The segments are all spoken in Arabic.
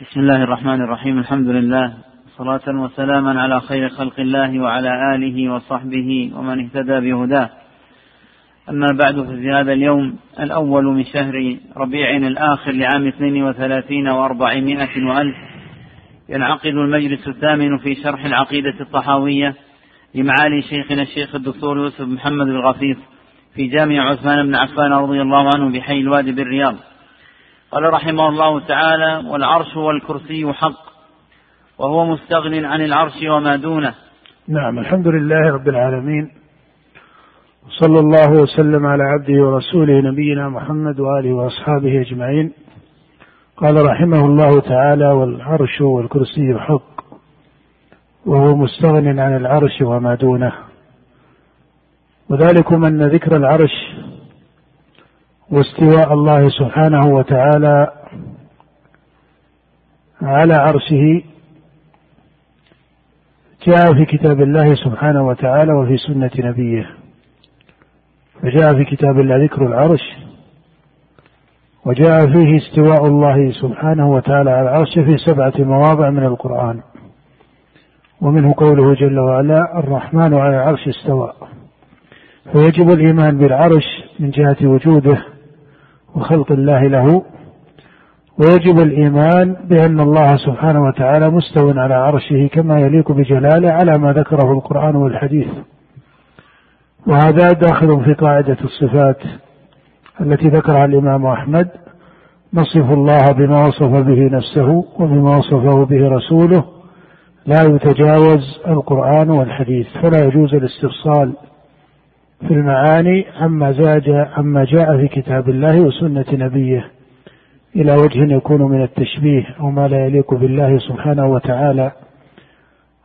بسم الله الرحمن الرحيم الحمد لله صلاة وسلاما على خير خلق الله وعلى آله وصحبه ومن اهتدى بهداه أما بعد ففي هذا اليوم الأول من شهر ربيع الآخر لعام 32 وأربعمائة وألف ينعقد المجلس الثامن في شرح العقيدة الطحاوية لمعالي شيخنا الشيخ الدكتور يوسف محمد الغفيف في جامع عثمان بن عفان رضي الله عنه بحي الوادي بالرياض قال رحمه الله تعالى والعرش والكرسي حق وهو مستغن عن العرش وما دونه. نعم الحمد لله رب العالمين صلى الله وسلم على عبده ورسوله نبينا محمد وآله وأصحابه أجمعين. قال رحمه الله تعالى والعرش والكرسي حق وهو مستغن عن العرش وما دونه. وذلكم ان ذكر العرش واستواء الله سبحانه وتعالى على عرشه جاء في كتاب الله سبحانه وتعالى وفي سنة نبيه. فجاء في كتاب الله ذكر العرش. وجاء فيه استواء الله سبحانه وتعالى على العرش في سبعة مواضع من القرآن. ومنه قوله جل وعلا الرحمن على العرش استوى. فيجب الإيمان بالعرش من جهة وجوده. وخلق الله له ويجب الإيمان بأن الله سبحانه وتعالى مستو على عرشه كما يليق بجلاله على ما ذكره القرآن والحديث. وهذا داخل في قاعدة الصفات التي ذكرها الإمام أحمد نصف الله بما وصف به نفسه وبما وصفه به رسوله لا يتجاوز القرآن والحديث فلا يجوز الاستفصال في المعاني عما زاد عما جاء في كتاب الله وسنة نبيه. إلى وجه يكون من التشبيه أو ما لا يليق بالله سبحانه وتعالى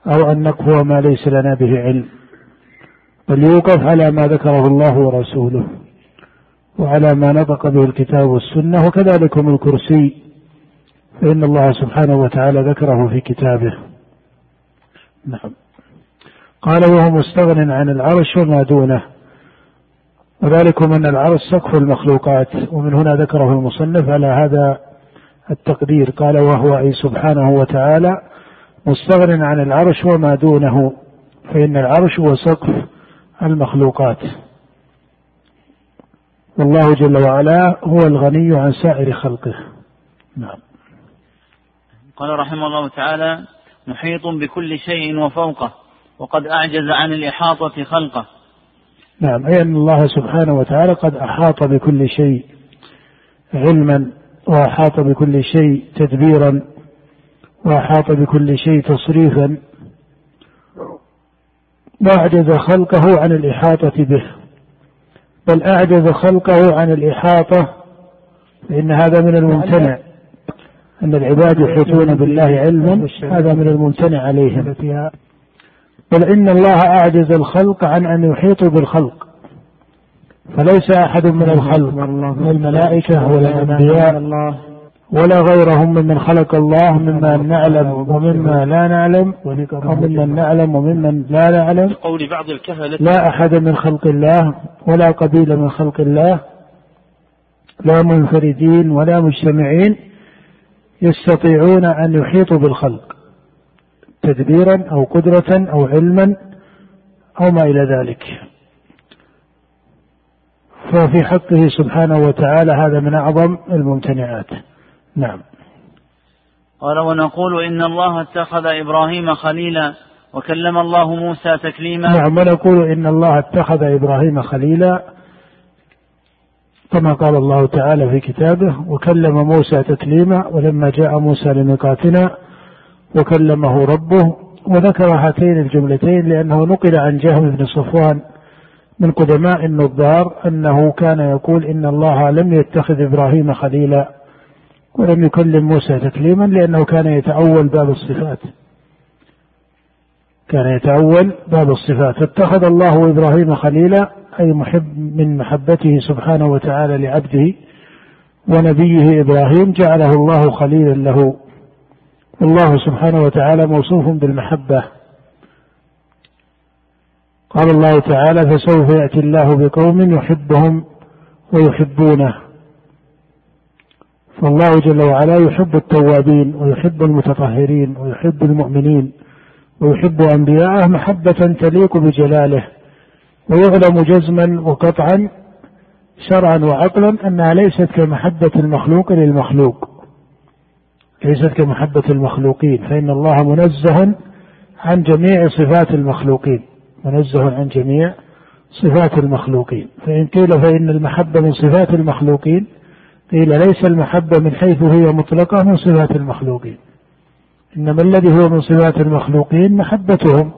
أو أن نكفر ما ليس لنا به علم. بل يوقف على ما ذكره الله ورسوله وعلى ما نطق به الكتاب والسنة وكذلك الكرسي. فإن الله سبحانه وتعالى ذكره في كتابه. نعم. قال وهو مستغن عن العرش وما دونه. وذلكم أن العرش سقف المخلوقات ومن هنا ذكره المصنف على هذا التقدير. قال وهو أي سبحانه وتعالى مستغن عن العرش وما دونه فإن العرش هو سقف المخلوقات. والله جل وعلا هو الغني عن سائر خلقه. نعم. قال رحمه الله تعالى محيط بكل شيء وفوقه وقد أعجز عن الإحاطة خلقه نعم أي أن الله سبحانه وتعالى قد أحاط بكل شيء علما وأحاط بكل شيء تدبيرا وأحاط بكل شيء تصريفا. وأعجز خلقه عن الإحاطة به. بل أعجز خلقه عن الإحاطة فإن هذا من الممتنع. أن العباد يحيطون بالله علما هذا من الممتنع عليهم. بل إن الله أعجز الخلق عن أن يحيطوا بالخلق. فليس أحد من الخلق من الملائكة ولا الأنبياء ولا غيرهم ممن خلق الله مما نعلم ومما لا نعلم وممن نعلم وممن لا نعلم. قول بعض الكهنة لا أحد من خلق الله ولا قبيلة من خلق الله لا منفردين ولا مجتمعين يستطيعون أن يحيطوا بالخلق. تدبيرا أو قدرة أو علما أو ما إلى ذلك. ففي حقه سبحانه وتعالى هذا من أعظم الممتنعات. نعم. قال ونقول إن الله اتخذ إبراهيم خليلا وكلم الله موسى تكليما. نعم ونقول إن الله اتخذ إبراهيم خليلا كما قال الله تعالى في كتابه وكلم موسى تكليما ولما جاء موسى لميقاتنا وكلمه ربه وذكر هاتين الجملتين لأنه نقل عن جهم بن صفوان من قدماء النظار أنه كان يقول إن الله لم يتخذ إبراهيم خليلا ولم يكلم موسى تكليما لأنه كان يتأول باب الصفات. كان يتأول باب الصفات. فاتخذ الله إبراهيم خليلا أي محب من محبته سبحانه وتعالى لعبده ونبيه إبراهيم جعله الله خليلا له. والله سبحانه وتعالى موصوف بالمحبة. قال الله تعالى فسوف يأتي الله بقوم يحبهم ويحبونه. فالله جل وعلا يحب التوابين ويحب المتطهرين ويحب المؤمنين ويحب أنبياءه محبة تليق بجلاله ويعلم جزما وقطعا شرعا وعقلا أنها ليست كمحبة المخلوق للمخلوق. ليست كمحبة المخلوقين فإن الله منزه عن جميع صفات المخلوقين منزه عن جميع صفات المخلوقين. فإن قيل فإن المحبة من صفات المخلوقين قيل ليس المحبة من حيث هي مطلقة من صفات المخلوقين. إنما الذي هو من صفات المخلوقين محبتهم.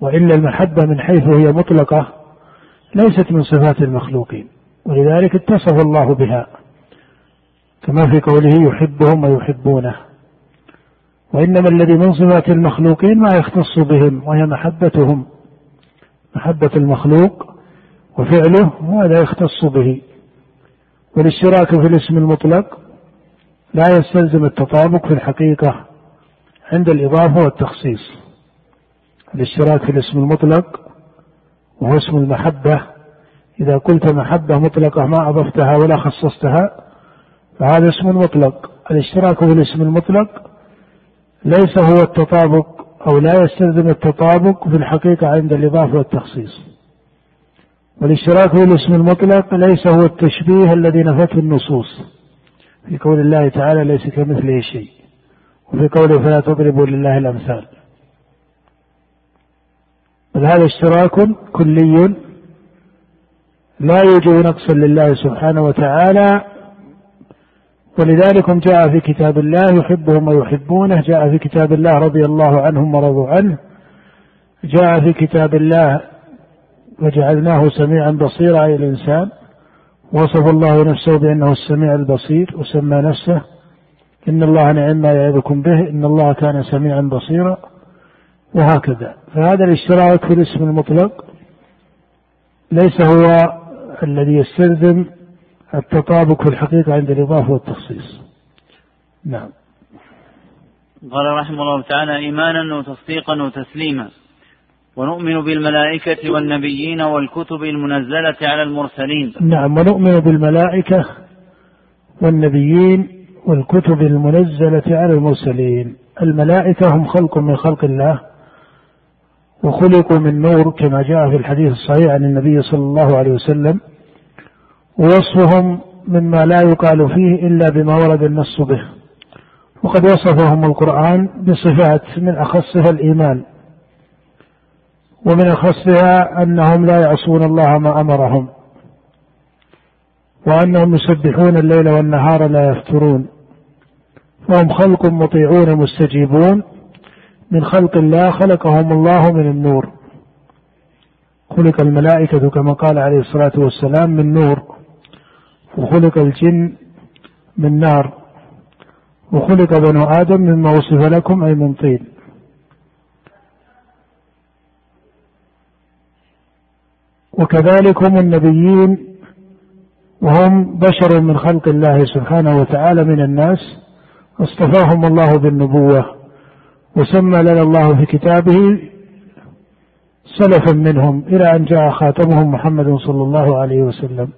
وإلا المحبة من حيث هي مطلقة ليست من صفات المخلوقين. ولذلك اتصف الله بها. كما في قوله يحبهم ويحبونه. وإنما الذي من صفات المخلوقين ما يختص بهم وهي محبتهم. محبة المخلوق وفعله وهذا يختص به. والاشتراك في الاسم المطلق لا يستلزم التطابق في الحقيقة عند الإضافة والتخصيص. الاشتراك في الاسم المطلق وهو اسم المحبة. إذا قلت محبة مطلقة ما أضفتها ولا خصصتها فهذا اسم مطلق. الاشتراك في الاسم المطلق ليس هو التطابق أو لا يستلزم التطابق في الحقيقة عند الإضافة والتخصيص. والاشتراك في الاسم المطلق ليس هو التشبيه الذي نفته النصوص. في قول الله تعالى ليس كمثله شيء. وفي قوله فلا تضربوا لله الأمثال. بل هذا اشتراك كلي لا يوجب نقصا لله سبحانه وتعالى ولذلك جاء في كتاب الله يحبهم ويحبونه. جاء في كتاب الله رضي الله عنهم ورضوا عنه. جاء في كتاب الله وجعلناه سميعا بصيرا أي الإنسان. وصف الله نفسه بأنه السميع البصير وسمى نفسه إن الله نعم ما يعظكم به إن الله كان سميعا بصيرا وهكذا. فهذا الاشتراك في الاسم المطلق ليس هو الذي يستلزم التطابق في الحقيقة عند الإضافة والتخصيص. نعم. قال رحمه الله تعالى إيمانا وتصديقا وتسليما. ونؤمن بالملائكة والنبيين والكتب المنزلة على المرسلين. نعم ونؤمن بالملائكة والنبيين والكتب المنزلة على المرسلين. الملائكة هم خلق من خلق الله وخلقوا من نور كما جاء في الحديث الصحيح عن النبي صلى الله عليه وسلم. ووصفهم مما لا يقال فيه إلا بما ورد النص به. وقد وصفهم القرآن بصفات من أخصها الإيمان ومن أخصها أنهم لا يعصون الله ما أمرهم وأنهم يسبحون الليل والنهار لا يفترون فهم خلق مطيعون مستجيبون من خلق الله خلقهم الله من النور. خلق الملائكة كما قال عليه الصلاة والسلام من نور. وخلق الجن من نار وخلق بنو آدم مما وصف لكم أي من طين. وكذلك هم النبيين وهم بشر من خلق الله سبحانه وتعالى من الناس اصطفاهم الله بالنبوة وسمى لنا الله في كتابه سلفا منهم إلى أن جاء خاتمهم محمد صلى الله عليه وسلم.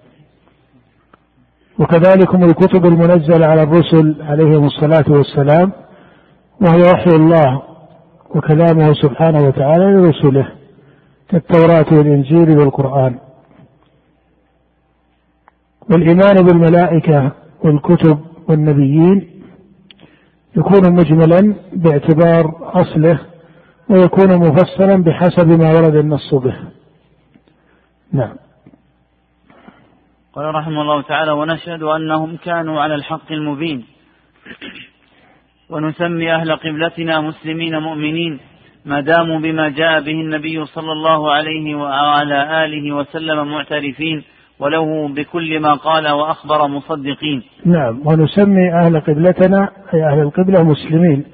وكذلك الكتب المنزلة على الرسل عليهم الصلاة والسلام وهي وحي الله وكلامه سبحانه وتعالى لرسله كالتوراة والإنجيل والقرآن. والإيمان بالملائكة والكتب والنبيين يكون مجملا باعتبار أصله ويكون مفصلا بحسب ما ورد النص به. نعم. قال رحمه الله تعالى ونشهد أنهم كانوا على الحق المبين. ونسمي أهل قبلتنا مسلمين مؤمنين ما داموا بما جاء به النبي صلى الله عليه وعلى آله وسلم معترفين وله بكل ما قال وأخبر مصدقين. نعم ونسمي أهل قبلتنا أي أهل القبلة مسلمين.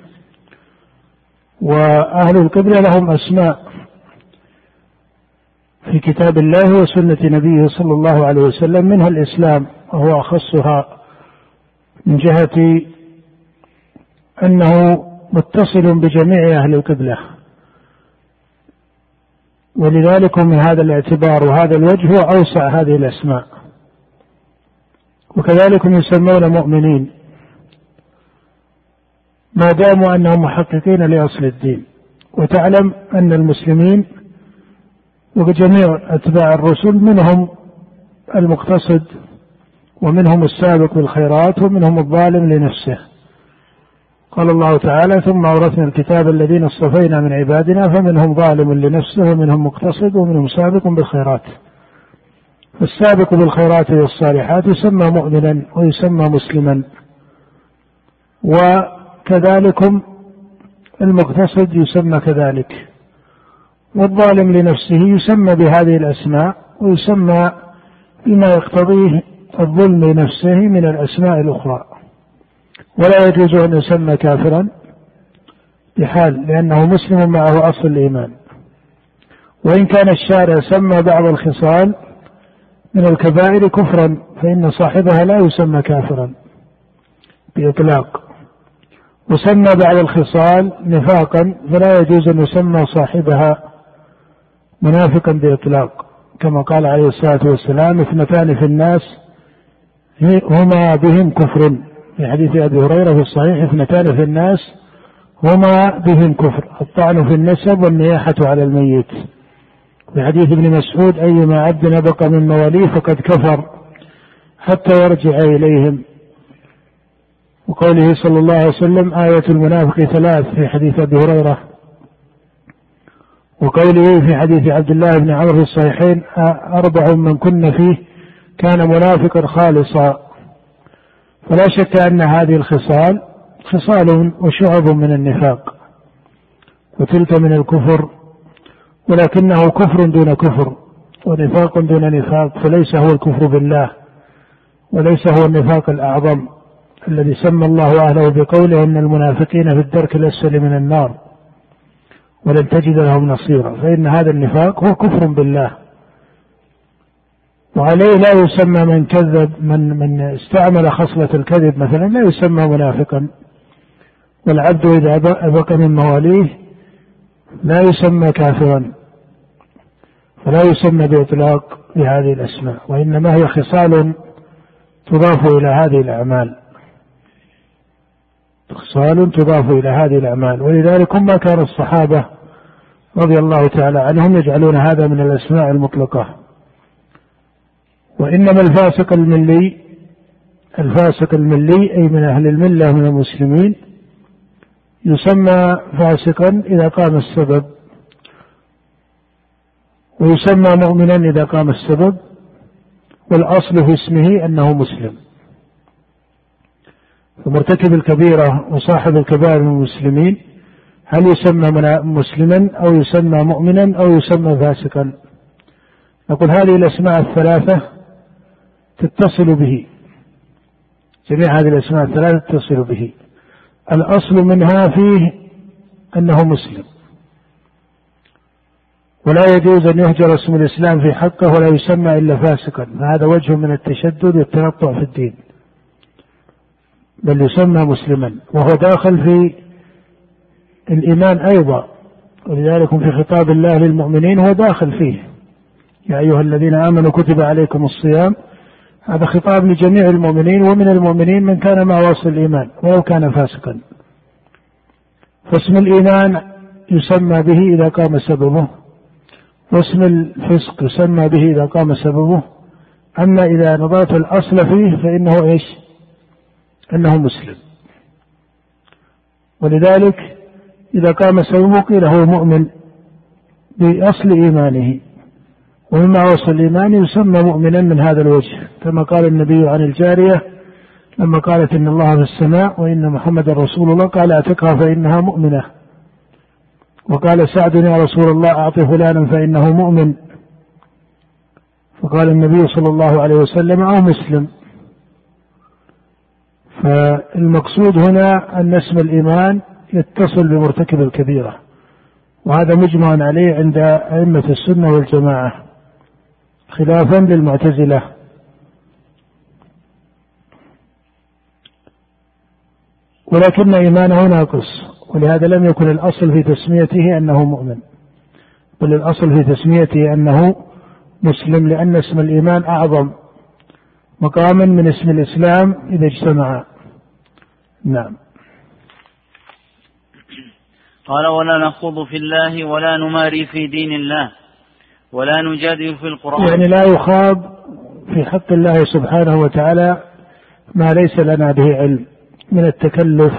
وأهل القبلة لهم أسماء. في كتاب الله وسنة نبيه صلى الله عليه وسلم منها الإسلام وهو أخصها من جهة أنه متصل بجميع أهل القبلة. ولذلك من هذا الاعتبار وهذا الوجه هو أوسع هذه الأسماء. وكذلك يسمون مؤمنين. ما داموا أنهم محققين لأصل الدين. وتعلم أن المسلمين وجميع أتباع الرسل منهم المقتصد ومنهم السابق بالخيرات ومنهم الظالم لنفسه. قال الله تعالى ثم أورثنا الكتاب الذين اصطفينا من عبادنا فمنهم ظالم لنفسه ومنهم مقتصد ومنهم سابق بالخيرات. فالسابق بالخيرات والصالحات يسمى مؤمنا ويسمى مسلما. وكذلك المقتصد يسمى كذلك. والظالم لنفسه يسمى بهذه الأسماء ويسمى بما يقتضيه الظلم لنفسه من الأسماء الأخرى. ولا يجوز أن يسمى كافرا بحال لأنه مسلم معه أصل الإيمان. وإن كان الشارع سمى بعض الخصال من الكبائر كفرا فإن صاحبها لا يسمى كافرا بإطلاق. وسمى بعض الخصال نفاقا فلا يجوز أن يسمى صاحبها منافقا بإطلاق كما قال عليه الصلاة والسلام اثنتان في الناس هما بهم كفر. في حديث أبي هريرة في الصحيح اثنتان في الناس هما بهم كفر الطعن في النسب والنياحة على الميت. في حديث ابن مسعود أيما عبد نبق من مواليه فقد كفر حتى يرجع إليهم. وقوله صلى الله عليه وسلم آية المنافق ثلاث. في حديث أبي هريرة وقوله في حديث عبد الله بن عمرو في الصحيحين أربع من كن فيه كان منافقا خالصا. فلا شك أن هذه الخصال خصال وشعب من النفاق وتلك من الكفر ولكنه كفر دون كفر ونفاق دون نفاق فليس هو الكفر بالله وليس هو النفاق الأعظم الذي سمى الله أهله بقوله أن المنافقين في الدرك الأسفل من النار. ولن تجد لهم نصيرا. فإن هذا النفاق هو كفر بالله. وعليه لا يسمى من كذب من من استعمل خصلة الكذب مثلا لا يسمى منافقا. والعبد إذا بقى من مواليه لا يسمى كافرا. فلا يسمى بإطلاق بهذه الأسماء. وإنما هي خصال تضاف إلى هذه الأعمال. خصال تضاف إلى هذه الأعمال. ولذلك ما كان الصحابة رضي الله تعالى عنهم يجعلون هذا من الأسماء المطلقة. وإنما الفاسق الملي الفاسق الملي أي من أهل الملة من المسلمين يسمى فاسقا إذا قام السبب. ويسمى مؤمنا إذا قام السبب. والأصل في اسمه أنه مسلم. فمرتكب الكبيرة وصاحب الكبائر من المسلمين هل يسمى مسلما أو يسمى مؤمنا أو يسمى فاسقا؟ نقول هذه الأسماء الثلاثة تتصل به. جميع هذه الأسماء الثلاثة تتصل به. الأصل منها فيه أنه مسلم. ولا يجوز أن يهجر اسم الإسلام في حقه ولا يسمى إلا فاسقا. فهذا وجه من التشدد والتنطع في الدين. بل يسمى مسلما وهو داخل في الإيمان أيضا ولذلك في خطاب الله للمؤمنين هو داخل فيه. يا أيها الذين آمنوا كتب عليكم الصيام. هذا خطاب لجميع المؤمنين ومن المؤمنين من كان مع وصل الإيمان ولو كان فاسقا. فاسم الإيمان يسمى به إذا قام سببه. واسم الفسق يسمى به إذا قام سببه. أما إذا نظرت الأصل فيه فإنه إيش؟ أنه مسلم. ولذلك إذا قام سببه قيل هو مؤمن بأصل إيمانه. ومما وصل الإيمان يسمى مؤمنا من هذا الوجه. كما قال النبي عن الجارية لما قالت إن الله في السماء وإن محمد رسول الله قال أتقها فإنها مؤمنة. وقال سعد يا رسول الله أعط فلانا فإنه مؤمن. فقال النبي صلى الله عليه وسلم أو مسلم. فالمقصود هنا أن اسم الإيمان يتصل بمرتكب الكبيرة وهذا مجمع عليه عند أئمة السنة والجماعة خلافا للمعتزلة. ولكن إيمانه ناقص ولهذا لم يكن الأصل في تسميته أنه مؤمن بل الأصل في تسميته أنه مسلم لأن اسم الإيمان أعظم مقاما من اسم الإسلام إذا اجتمعا نعم. قال ولا نخوض في الله ولا نماري في دين الله ولا نجادل في القرآن. يعني لا يخاض في حق الله سبحانه وتعالى ما ليس لنا به علم من التكلف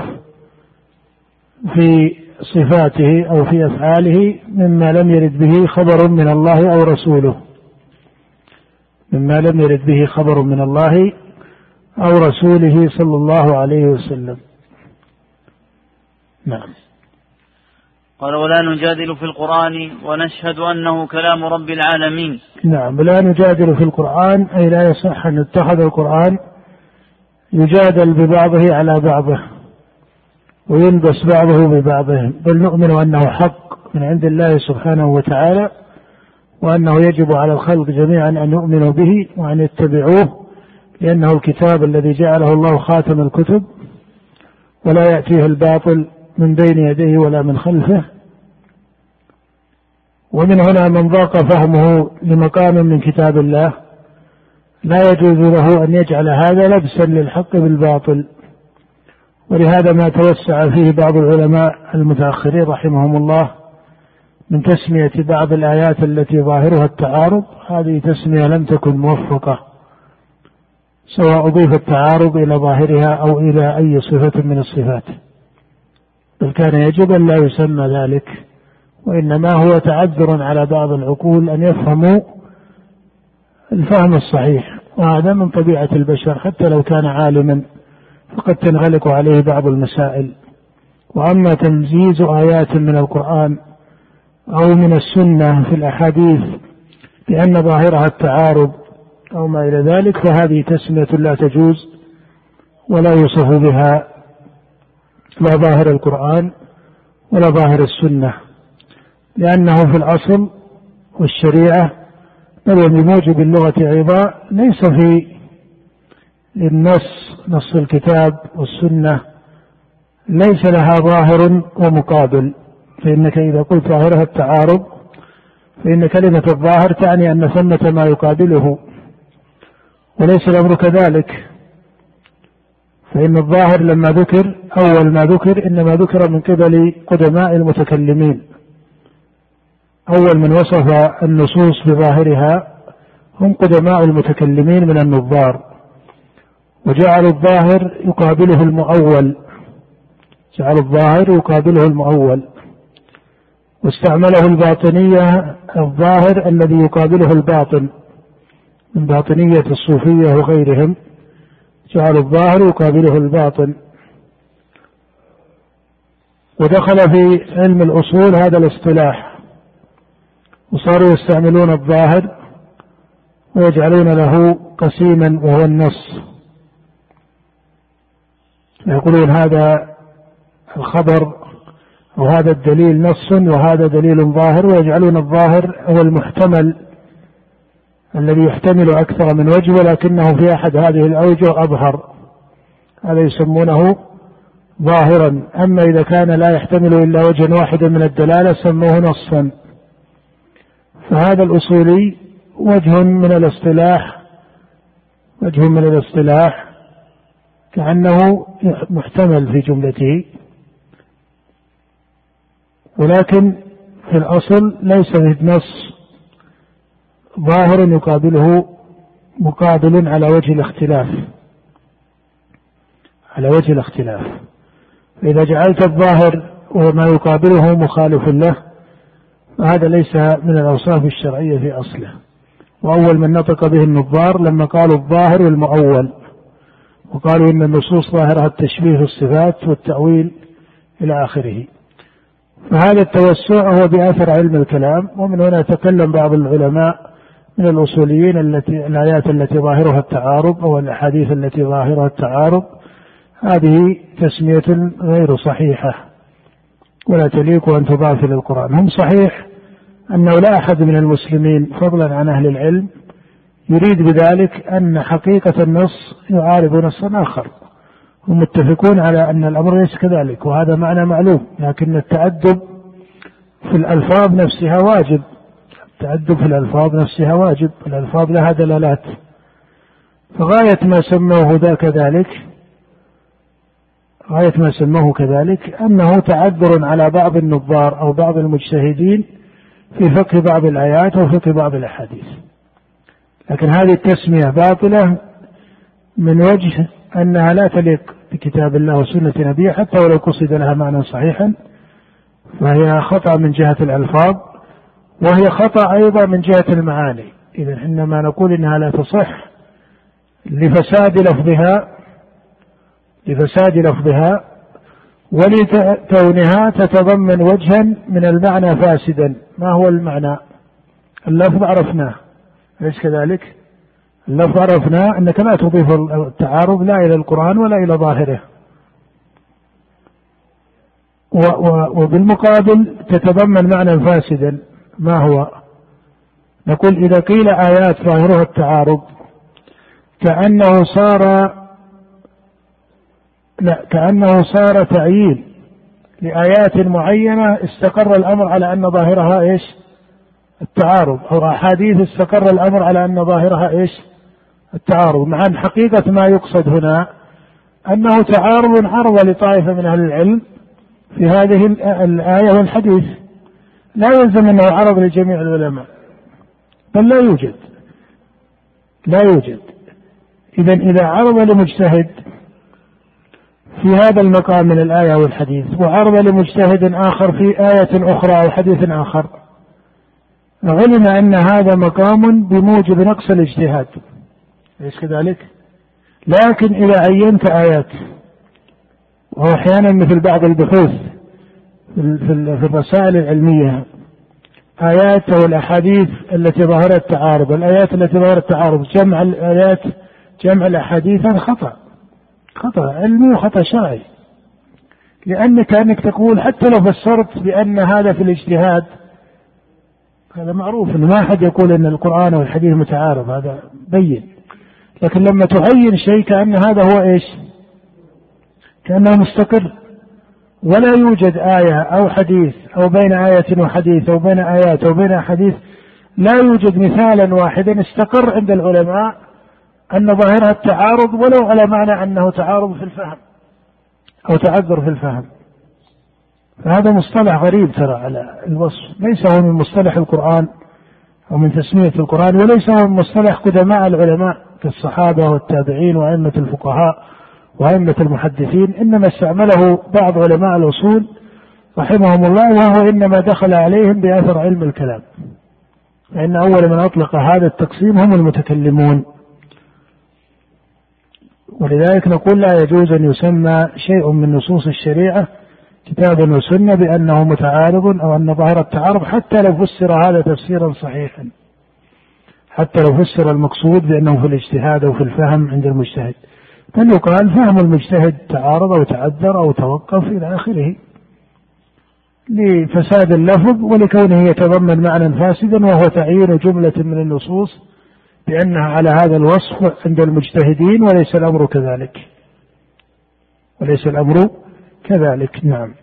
في صفاته أو في أفعاله مما لم يرد به خبر من الله أو رسوله. مما لم يرد به خبر من الله أو رسوله صلى الله عليه وسلم. نعم. قال ولا نجادل في القرآن ونشهد أنه كلام رب العالمين. نعم. لا نجادل في القرآن أي لا يصح أن يتخذ القرآن يجادل ببعضه على بعضه ويلبس بعضه ببعضه. بل نؤمن أنه حق من عند الله سبحانه وتعالى وأنه يجب على الخلق جميعا أن يؤمنوا به وأن يتبعوه لأنه الكتاب الذي جعله الله خاتم الكتب ولا يأتيه الباطل من بين يديه ولا من خلفه. ومن هنا من ضاق فهمه لمقام من كتاب الله. لا يجوز له أن يجعل هذا لبسا للحق بالباطل. ولهذا ما توسع فيه بعض العلماء المتأخرين رحمهم الله من تسمية بعض الآيات التي ظاهرها التعارض. هذه تسمية لم تكن موفقة. سواء أضيف التعارض إلى ظاهرها أو إلى أي صفة من الصفات. بل كان يجب أن لا يسمى ذلك وإنما هو تعذر على بعض العقول أن يفهموا الفهم الصحيح وهذا من طبيعة البشر حتى لو كان عالما فقد تنغلق عليه بعض المسائل. وأما تمزيز آيات من القرآن أو من السنة في الأحاديث بأن ظاهرها التعارض أو ما إلى ذلك فهذه تسمية لا تجوز ولا يوصف بها لا ظاهر القرآن ولا ظاهر السنة لأنه في الأصل والشريعة بل بموجب اللغة أيضا ليس في النص نص الكتاب والسنة ليس لها ظاهر ومقابل فإنك إذا قلت ظاهرها التعارض فإن كلمة الظاهر تعني أن ثمة ما يقابله. وليس الأمر كذلك. فإن الظاهر لما ذكر أول ما ذكر إنما ذكر من قبل قدماء المتكلمين. أول من وصف النصوص بظاهرها هم قدماء المتكلمين من النظار. وجعلوا الظاهر يقابله المؤول. جعلوا الظاهر يقابله المؤول. واستعمله الباطنية الظاهر الذي يقابله الباطن. من باطنية الصوفية وغيرهم جعلوا الظاهر يقابله الباطن. ودخل في علم الأصول هذا الاصطلاح وصاروا يستعملون الظاهر ويجعلون له قسيما وهو النص. يقولون هذا الخبر أو هذا الدليل نص وهذا دليل ظاهر ويجعلون الظاهر هو المحتمل. الذي يحتمل أكثر من وجه ولكنه في أحد هذه الأوجه أظهر. هذا يسمونه ظاهرا. أما إذا كان لا يحتمل إلا وجها واحدا من الدلالة سموه نصا. فهذا الأصولي وجه من الاصطلاح وجه من الاصطلاح كأنه محتمل في جملته. ولكن في الأصل ليس في النص ظاهر يقابله مقابل على وجه الاختلاف. على وجه الاختلاف. فإذا جعلت الظاهر وما يقابله مخالف له فهذا ليس من الأوصاف الشرعية في أصله. وأول من نطق به النظار لما قالوا الظاهر والمؤول. وقالوا إن النصوص ظاهرها التشبيه في الصفات والتأويل إلى آخره. فهذا التوسع هو بأثر علم الكلام ومن هنا تكلم بعض العلماء من الأصوليين التي الآيات التي ظاهرها التعارض أو الأحاديث التي ظاهرها التعارض هذه تسمية غير صحيحة ولا تليق أن تضاف إلى القرآن. هم صحيح أنه لا أحد من المسلمين فضلا عن أهل العلم يريد بذلك أن حقيقة النص يعارض نصا آخر. هم متفقون على أن الأمر ليس كذلك وهذا معنى معلوم لكن التأدب في الألفاظ نفسها واجب. التأدب في الألفاظ نفسها واجب الألفاظ لها دلالات. فغاية ما سموه ذا كذلك غاية ما سموه كذلك أنه تعذر على بعض النظار أو بعض المجتهدين في فقه بعض الآيات وفقه بعض الأحاديث. لكن هذه التسمية باطلة من وجه أنها لا تليق بكتاب الله وسنة نبيه حتى ولو قصد لها معنى صحيحا فهي خطأ من جهة الألفاظ. وهي خطأ أيضا من جهة المعاني. إذا حينما نقول إنها لا تصح لفساد لفظها لفساد لفظها ولكونها تتضمن وجها من المعنى فاسدا. ما هو المعنى؟ اللفظ عرفناه. أليس كذلك؟ اللفظ عرفناه أنك لا تضيف التعارض لا إلى القرآن ولا إلى ظاهره. وبالمقابل تتضمن معنى فاسدا. ما هو؟ نقول إذا قيل آيات ظاهرها التعارض كأنه صار لا كأنه صار تعيين لآيات معينة استقر الأمر على أن ظاهرها إيش؟ التعارض أو أحاديث استقر الأمر على أن ظاهرها إيش؟ التعارض. مع أن حقيقة ما يقصد هنا أنه تعارض عرض لطائفة من أهل العلم في هذه الآية والحديث. لا يلزم أنه عرض لجميع العلماء بل لا يوجد. لا يوجد. إذا إذا عرض لمجتهد في هذا المقام من الآية والحديث وعرض لمجتهد آخر في آية أخرى أو حديث آخر علم أن هذا مقام بموجب نقص الاجتهاد. أليس كذلك؟ لكن إذا عينت آيات وهو أحيانا مثل بعض البحوث في الرسائل العلمية. آيات أو الأحاديث التي ظهرت تعارض. الآيات التي ظهرت تعارض. جمع الآيات جمع الأحاديث هذا خطأ. خطأ. علمي وخطأ شرعي لأنك كأنك تقول حتى لو فسرت بأن هذا في الاجتهاد هذا معروف أنه ما أحد يقول أن القرآن والحديث متعارض. هذا بين. لكن لما تعين شيء كأن هذا هو إيش؟ كأنه مستقر. ولا يوجد آية أو حديث أو بين آية وحديث أو بين آيات أو بين أحاديث لا يوجد مثالا واحدا استقر عند العلماء أن ظاهرها التعارض ولو على معنى أنه تعارض في الفهم أو تعذر في الفهم. فهذا مصطلح غريب ترى على الوصف. ليس هو من مصطلح القرآن أو من تسمية القرآن وليس هو من مصطلح قدماء العلماء كالصحابة والتابعين وأئمة الفقهاء. وأئمة المحدثين إنما استعمله بعض علماء الأصول رحمهم الله وهو إنما دخل عليهم بأثر علم الكلام. فإن أول من أطلق هذا التقسيم هم المتكلمون. ولذلك نقول لا يجوز أن يسمى شيء من نصوص الشريعة كتابا وسنة بأنه متعارض أو أن ظاهر التعارض حتى لو فسر هذا تفسيرا صحيحا. حتى لو فسر المقصود بأنه في الاجتهاد أو في الفهم عند المجتهد. بل يقال فهم المجتهد تعارض أو تعذر أو توقف إلى آخره لفساد اللفظ ولكونه يتضمن معنى فاسدا وهو تعيين جملة من النصوص بأنها على هذا الوصف عند المجتهدين وليس الأمر كذلك. وليس الأمر كذلك. نعم.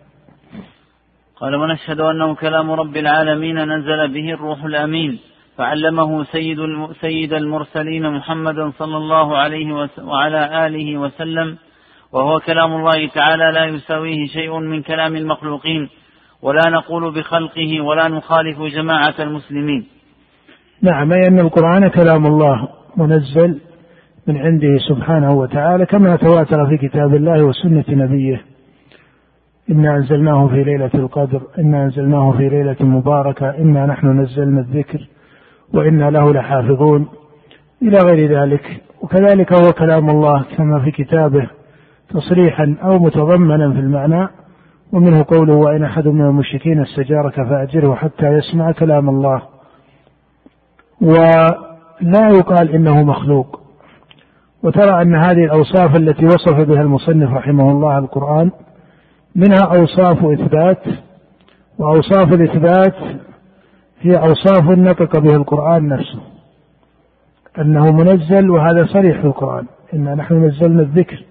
قال ونشهد أنه كلام رب العالمين نزل به الروح الأمين فعلمه سيد سيد المرسلين محمدا صلى الله عليه وعلى آله وسلم وهو كلام الله تعالى لا يساويه شيء من كلام المخلوقين ولا نقول بخلقه ولا نخالف جماعة المسلمين. نعم أي أن القرآن كلام الله منزل من عنده سبحانه وتعالى كما تواتر في كتاب الله وسنة نبيه. إنا أنزلناه في ليلة القدر إنا أنزلناه في ليلة مباركة إنا نحن نزلنا الذكر. وإنا له لحافظون إلى غير ذلك. وكذلك هو كلام الله كما في كتابه تصريحا أو متضمنا في المعنى ومنه قوله وإن أحد من المشركين استجارك فأجره حتى يسمع كلام الله. ولا يقال إنه مخلوق. وترى أن هذه الأوصاف التي وصف بها المصنف رحمه الله القرآن منها أوصاف إثبات وأوصاف الإثبات هي أوصاف نطق بها القرآن نفسه. أنه منزل وهذا صريح في القرآن. إنا نحن نزلنا الذكر.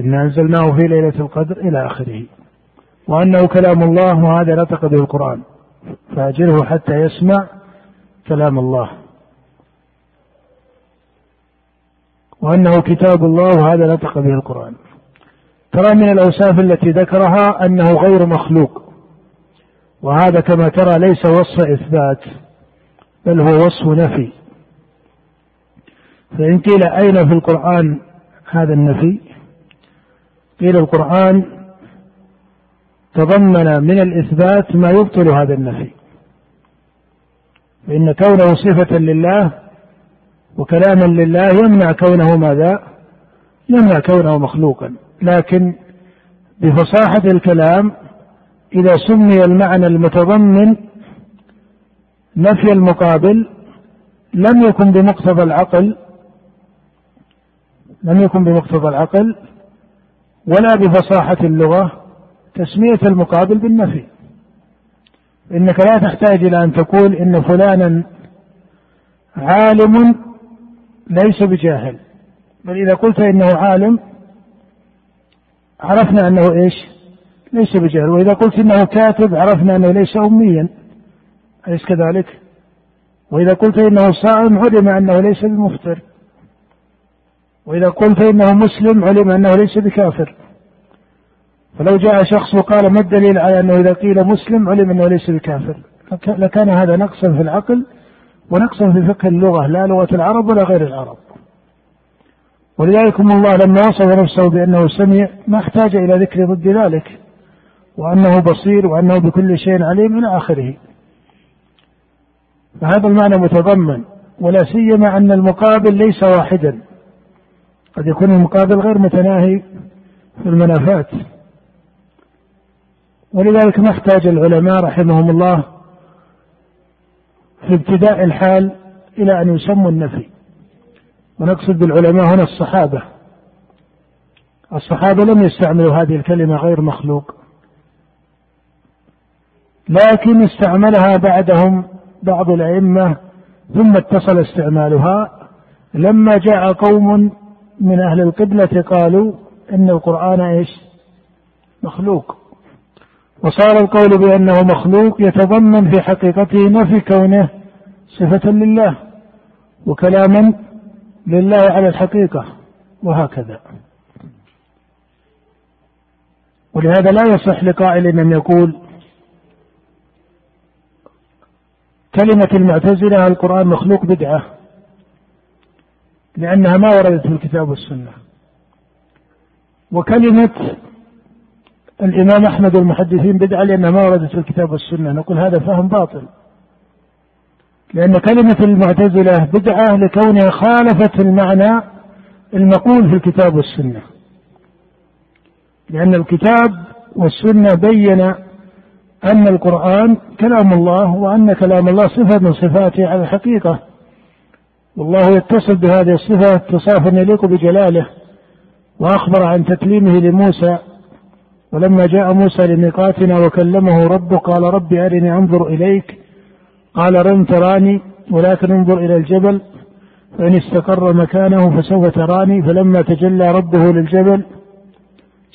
إنا أنزلناه في ليلة القدر إلى آخره. وأنه كلام الله وهذا نطق به القرآن. فأجره حتى يسمع كلام الله. وأنه كتاب الله وهذا نطق به القرآن. ترى من الأوصاف التي ذكرها أنه غير مخلوق. وهذا كما ترى ليس وصف إثبات بل هو وصف نفي. فإن قيل أين في القرآن هذا النفي قيل القرآن تضمن من الإثبات ما يبطل هذا النفي. فإن كونه صفة لله وكلاما لله يمنع كونه ماذا؟ يمنع كونه مخلوقا. لكن بفصاحة الكلام إذا سمي المعنى المتضمن نفي المقابل لم يكن بمقتضى العقل لم يكن بمقتضى العقل ولا بفصاحة اللغة تسمية المقابل بالنفي. إنك لا تحتاج إلى أن تقول إن فلانا عالم ليس بجاهل. بل إذا قلت إنه عالم عرفنا أنه إيش؟ ليس بجاهل وإذا قلت إنه كاتب عرفنا أنه ليس أميا. أليس كذلك؟ وإذا قلت إنه صائم علم أنه ليس بمفطر. وإذا قلت إنه مسلم علم أنه ليس بكافر. فلو جاء شخص وقال ما الدليل على أنه إذا قيل مسلم علم أنه ليس بكافر. لكان هذا نقصا في العقل ونقصا في فقه اللغة لا لغة العرب ولا غير العرب. ولذلك الله لما وصف نفسه بأنه سميع ما احتاج إلى ذكر ضد ذلك. وأنه بصير وأنه بكل شيء عليم إلى آخره. فهذا المعنى متضمن ولا سيما أن المقابل ليس واحدا. قد يكون المقابل غير متناهي في المنافات. ولذلك ما احتاج العلماء رحمهم الله في ابتداء الحال إلى أن يسموا النفي. ونقصد بالعلماء هنا الصحابة. الصحابة لم يستعملوا هذه الكلمة غير مخلوق. لكن استعملها بعدهم بعض الأئمة ثم اتصل استعمالها. لما جاء قوم من أهل القبلة قالوا إن القرآن إيش؟ مخلوق. وصار القول بأنه مخلوق يتضمن في حقيقته نفي كونه صفة لله وكلاما لله على الحقيقة وهكذا. ولهذا لا يصح لقائل أن يقول كلمة المعتزلة القرآن مخلوق بدعة لأنها ما وردت في الكتاب والسنة. وكلمة الإمام أحمد المحدثين بدعة لأنها ما وردت في الكتاب والسنة. نقول هذا فهم باطل. لأن كلمة المعتزلة بدعة لكونها خالفت المعنى المقول في الكتاب والسنة. لأن الكتاب والسنة بين أن القرآن كلام الله وأن كلام الله صفة من صفاته على الحقيقة. والله يتصل بهذه الصفة اتصافا يليق بجلاله وأخبر عن تكليمه لموسى ولما جاء موسى لميقاتنا وكلمه ربه قال رب أرني أنظر إليك قال لن تراني ولكن انظر إلى الجبل فإن استقر مكانه فسوف تراني فلما تجلى ربه للجبل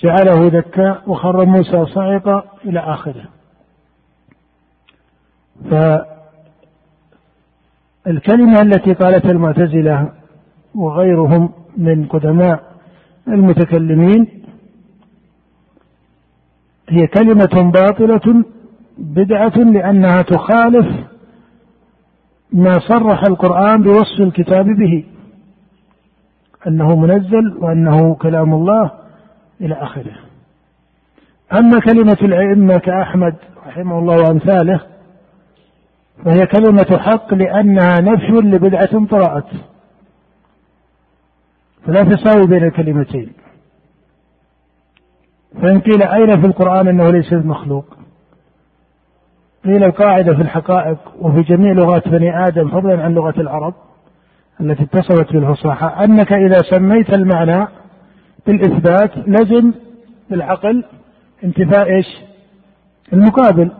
جعله ذكاء وخر موسى صعقا إلى آخره. فالكلمة التي قالتها المعتزلة وغيرهم من قدماء المتكلمين هي كلمة باطلة بدعة لأنها تخالف ما صرح القرآن بوصف الكتاب به أنه منزل وأنه كلام الله إلى آخره. أما كلمة الأئمة كأحمد رحمه الله وأمثاله فهي كلمة حق لأنها نفي لبدعة طرأت. فلا تساوي بين الكلمتين. فإن قيل أين في القرآن أنه ليس مخلوق؟ قيل القاعدة في الحقائق وفي جميع لغات بني آدم فضلا عن لغة العرب التي اتصلت بالفصاحة أنك إذا سميت المعنى بالإثبات لزم بالعقل انتفاء إيش؟ المقابل.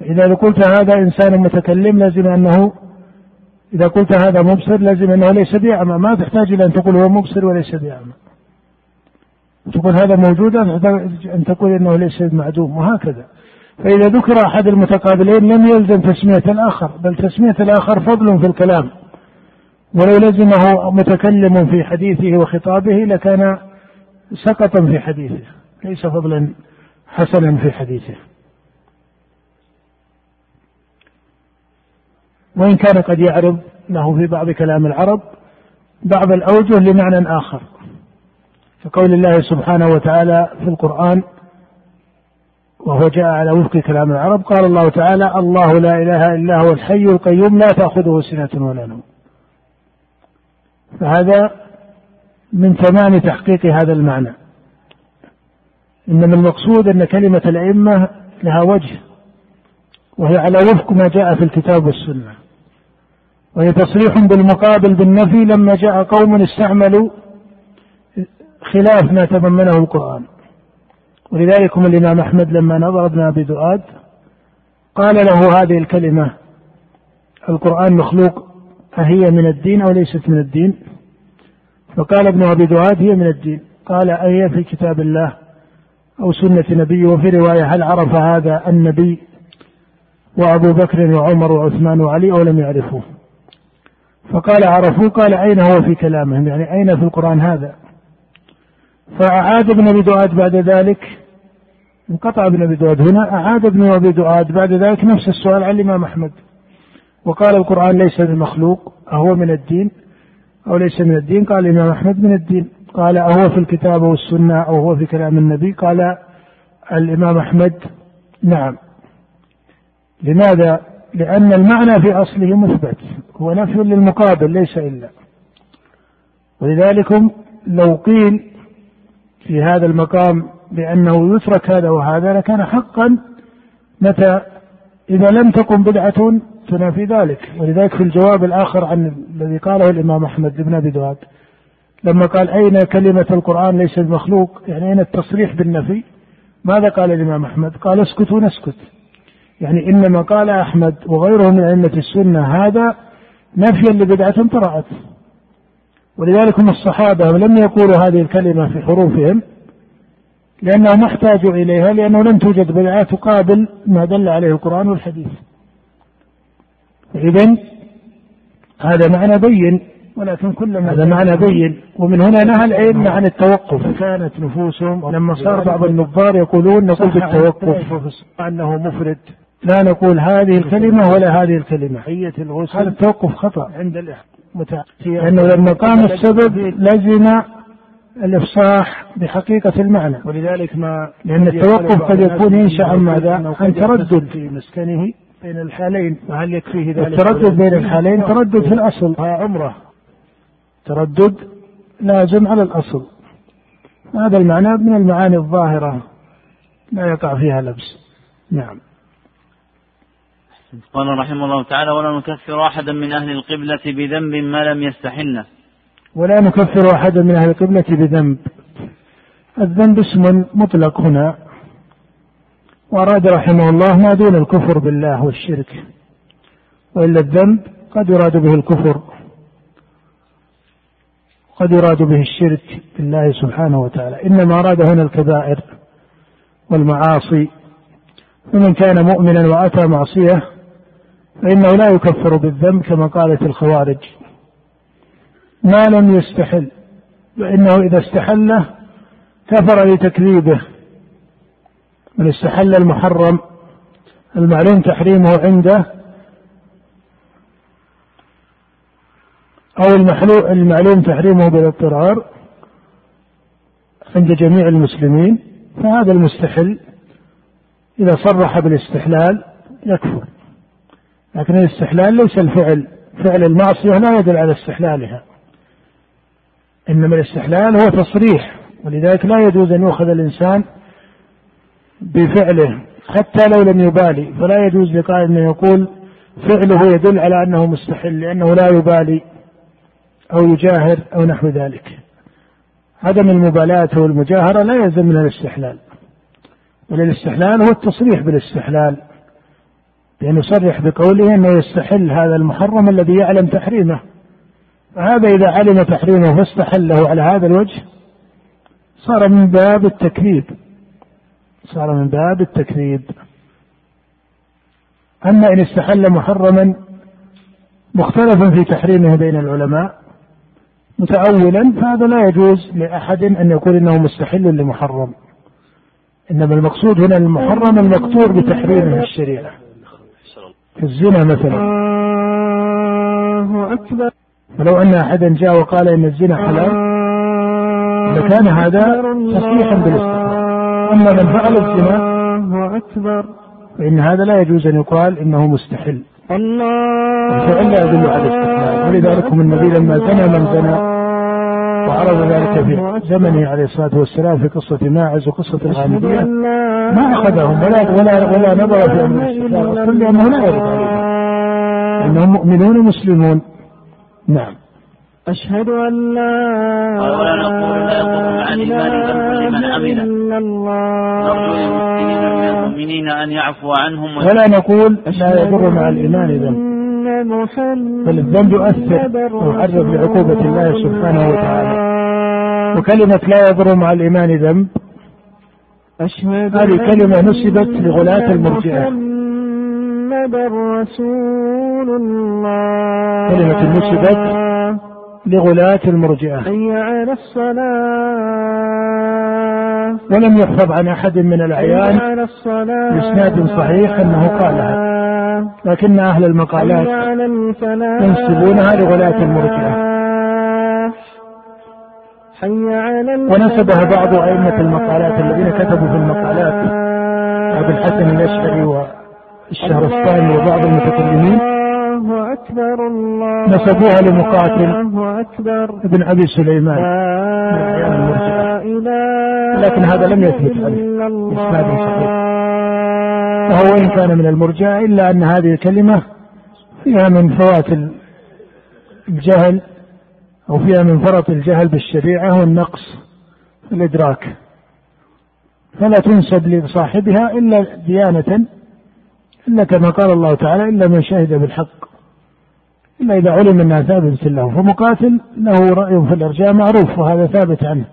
إذا قلت هذا إنسان متكلم لازم أنه إذا قلت هذا مبصر لازم أنه ليس بأعمى. ما تحتاج إلى أن تقول هو مبصر وليس بأعمى. تقول هذا موجود أن تقول أنه ليس معدوم وهكذا. فإذا ذكر أحد المتقابلين لم يلزم تسمية الآخر بل تسمية الآخر فضل في الكلام. ولو لزمه متكلم في حديثه وخطابه لكان سقطا في حديثه ليس فضلا حسنا في حديثه. وإن كان قد يعرض له في بعض كلام العرب بعض الأوجه لمعنى آخر. كقول الله سبحانه وتعالى في القرآن وهو جاء على وفق كلام العرب قال الله تعالى الله لا إله إلا هو الحي القيوم لا تأخذه سنة ولا نوم. فهذا من تمام تحقيق هذا المعنى. إنما المقصود أن كلمة الأئمة لها وجه وهي على وفق ما جاء في الكتاب والسنة. وهي تصريح بالمقابل بالنفي لما جاء قوم استعملوا خلاف ما تضمنه القرآن. ولذلك هم الإمام أحمد لما نظر ابن أبي دؤاد قال له هذه الكلمة القرآن مخلوق أهي من الدين أو ليست من الدين؟ فقال ابن أبي دؤاد هي من الدين. قال أهي في كتاب الله أو سنة نبيه؟ وفي رواية هل عرف هذا النبي وأبو بكر وعمر وعثمان وعلي أو لم يعرفوه؟ فقال عرفوه قال أين هو في كلامهم يعني أين في القرآن هذا؟ فأعاد ابن أبي دؤاد بعد ذلك. انقطع ابن أبي دؤاد هنا. أعاد ابن أبي دؤاد بعد ذلك نفس السؤال عن الإمام أحمد. وقال القرآن ليس بمخلوق أهو من الدين. أو ليس من الدين قال الإمام أحمد من الدين. قال أهو في الكتاب والسنة أو هو في كلام النبي. قال الإمام أحمد نعم. لماذا؟ لأن المعنى في أصله مثبت هو نفي للمقابل ليس إلا. ولذلك لو قيل في هذا المقام بأنه يترك هذا وهذا لكان حقا متى إذا لم تكن بدعة تنافي ذلك. ولذلك في الجواب الآخر عن الذي قاله الإمام أحمد بن أبي دواد لما قال أين كلمة القرآن ليس المخلوق يعني أين التصريح بالنفي؟ ماذا قال الإمام أحمد؟ قال اسكت ونسكت يعني إنما قال أحمد وغيره من أئمة السنة هذا نفيا لبدعة طرأت. ولذلك هم الصحابة لم يقولوا هذه الكلمة في حروفهم لأنهم احتاجوا إليها لأنه لم توجد بدعة تقابل ما دل عليه القرآن والحديث. إذا هذا معنى بين ولكن كل هذا معنى بين. ومن هنا نهى العلم عن التوقف. كانت نفوسهم لما صار بعض النظار يقولون نقول بالتوقف. أنه مفرد. لا نقول هذه الكلمة ولا هذه الكلمة. حية الغسل هذا التوقف خطأ. عند الإحدى لأنه لما قام السبب لزم الإفصاح بحقيقة المعنى. ولذلك ما لأن التوقف قد يكون ينشأ عن ماذا؟ عن تردد. في مسكنه بين الحالين. وهل يكفيه ذلك؟ التردد بين الحالين تردد في الأصل. عمرة. تردد لازم على الأصل. هذا المعنى من المعاني الظاهرة. لا يقع فيها لبس. نعم. قال رحمه الله تعالى ولا نكفر أحدا من أهل القبلة بذنب ما لم يستحلنا. ولا نكفر أحدا من أهل القبلة بذنب. الذنب اسم مطلق هنا. وأراد رحمه الله ما دون الكفر بالله والشرك. وإلا الذنب قد يراد به الكفر. قد يراد به الشرك بالله سبحانه وتعالى. إنما أراد هنا الكبائر والمعاصي. فمن كان مؤمنا وأتى معصية فإنه لا يكفر بالذنب كما قالت الخوارج. ما لم يستحل فإنه إذا استحله كفر لتكذيبه. من استحل المحرم المعلوم تحريمه عنده أو المعلوم تحريمه بالاضطرار عند جميع المسلمين فهذا المستحل إذا صرح بالاستحلال يكفر. لكن الاستحلال ليس الفعل. فعل المعصية لا يدل على استحلالها. إنما الاستحلال هو تصريح. ولذلك لا يجوز أن يؤخذ الإنسان بفعله. حتى لو لم يبالي. فلا يجوز لقائل أن يقول فعله يدل على أنه مستحل لأنه لا يبالي أو يجاهر أو نحو ذلك. عدم المبالاة والمجاهرة لا يلزم من الاستحلال. بل الاستحلال هو التصريح بالاستحلال. بأن يصرح بقوله أنه يستحل هذا المحرم الذي يعلم تحريمه. فهذا إذا علم تحريمه فاستحله على هذا الوجه صار من باب التكذيب. صار من باب التكذيب. أما إن استحل محرما مختلفا في تحريمه بين العلماء متأولا فهذا لا يجوز لأحد أن يقول إنه مستحل لمحرم. إنما المقصود هنا المحرم المكتوب بتحريمه الشريعة. الزنا مثلا. الله أكبر. فلو أن أحدا جاء وقال إن الزنا حلال لكان هذا تصريحا بالاستحلال أما من فعل الزنا الله أكبر. فإن هذا لا يجوز أن يقال إنه مستحل. الله الفعل لا يدل على الاستحلال. ولذلك هم النبي لما زنى من زنى وعرض ذلك في زمنه عليه الصلاة والسلام في قصة ماعز وقصة الغامديه ما أخذهم ولا ولا ولا نظر في أمر لأنه لا يرد عليهم إنهم مؤمنون مسلمون نعم. أشهد أن لا قال ولا نقول لا يضر مع الإيمان لمن عمل نرجو للمسلمين من المؤمنين أن يعفو عنهم ولا نقول لا يضر مع الإيمان ذنب بل الذنب يؤثر ويعرض لعقوبة الله سبحانه وتعالى. وكلمة لا يضر مع الإيمان ذنب. هذه كلمة نسبت لغلاة المرجئة. رسول الله. كلمة نسبت لغلاة المرجئة. حي على الصلاة. ولم يحفظ عن أحد من الأعيان. بإسناد صحيح أنه قالها. لكن أهل المقالات ينسبونها لغلاة المرجئة. ونسبها بعض أئمة المقالات الذين كتبوا في المقالات. أبو الحسن الأشعري والشهرستاني وبعض المتكلمين. أكبر الله نسبوها لمقاتل أكبر. ابن أبي سليمان لكن هذا لم يثبت عنه إسناد صحيح. وهو وإن كان من المرجع إلا أن هذه الكلمة فيها من فوات الجهل أو فيها من فرط الجهل بالشريعة والنقص في الإدراك. فلا تنسب لصاحبها إلا ديانة إلا كما قال الله تعالى إلا من شهد بالحق إلا إذا علم أنها ثابتة له فمقاتل له رأي في الإرجاء معروف وهذا ثابت عنه.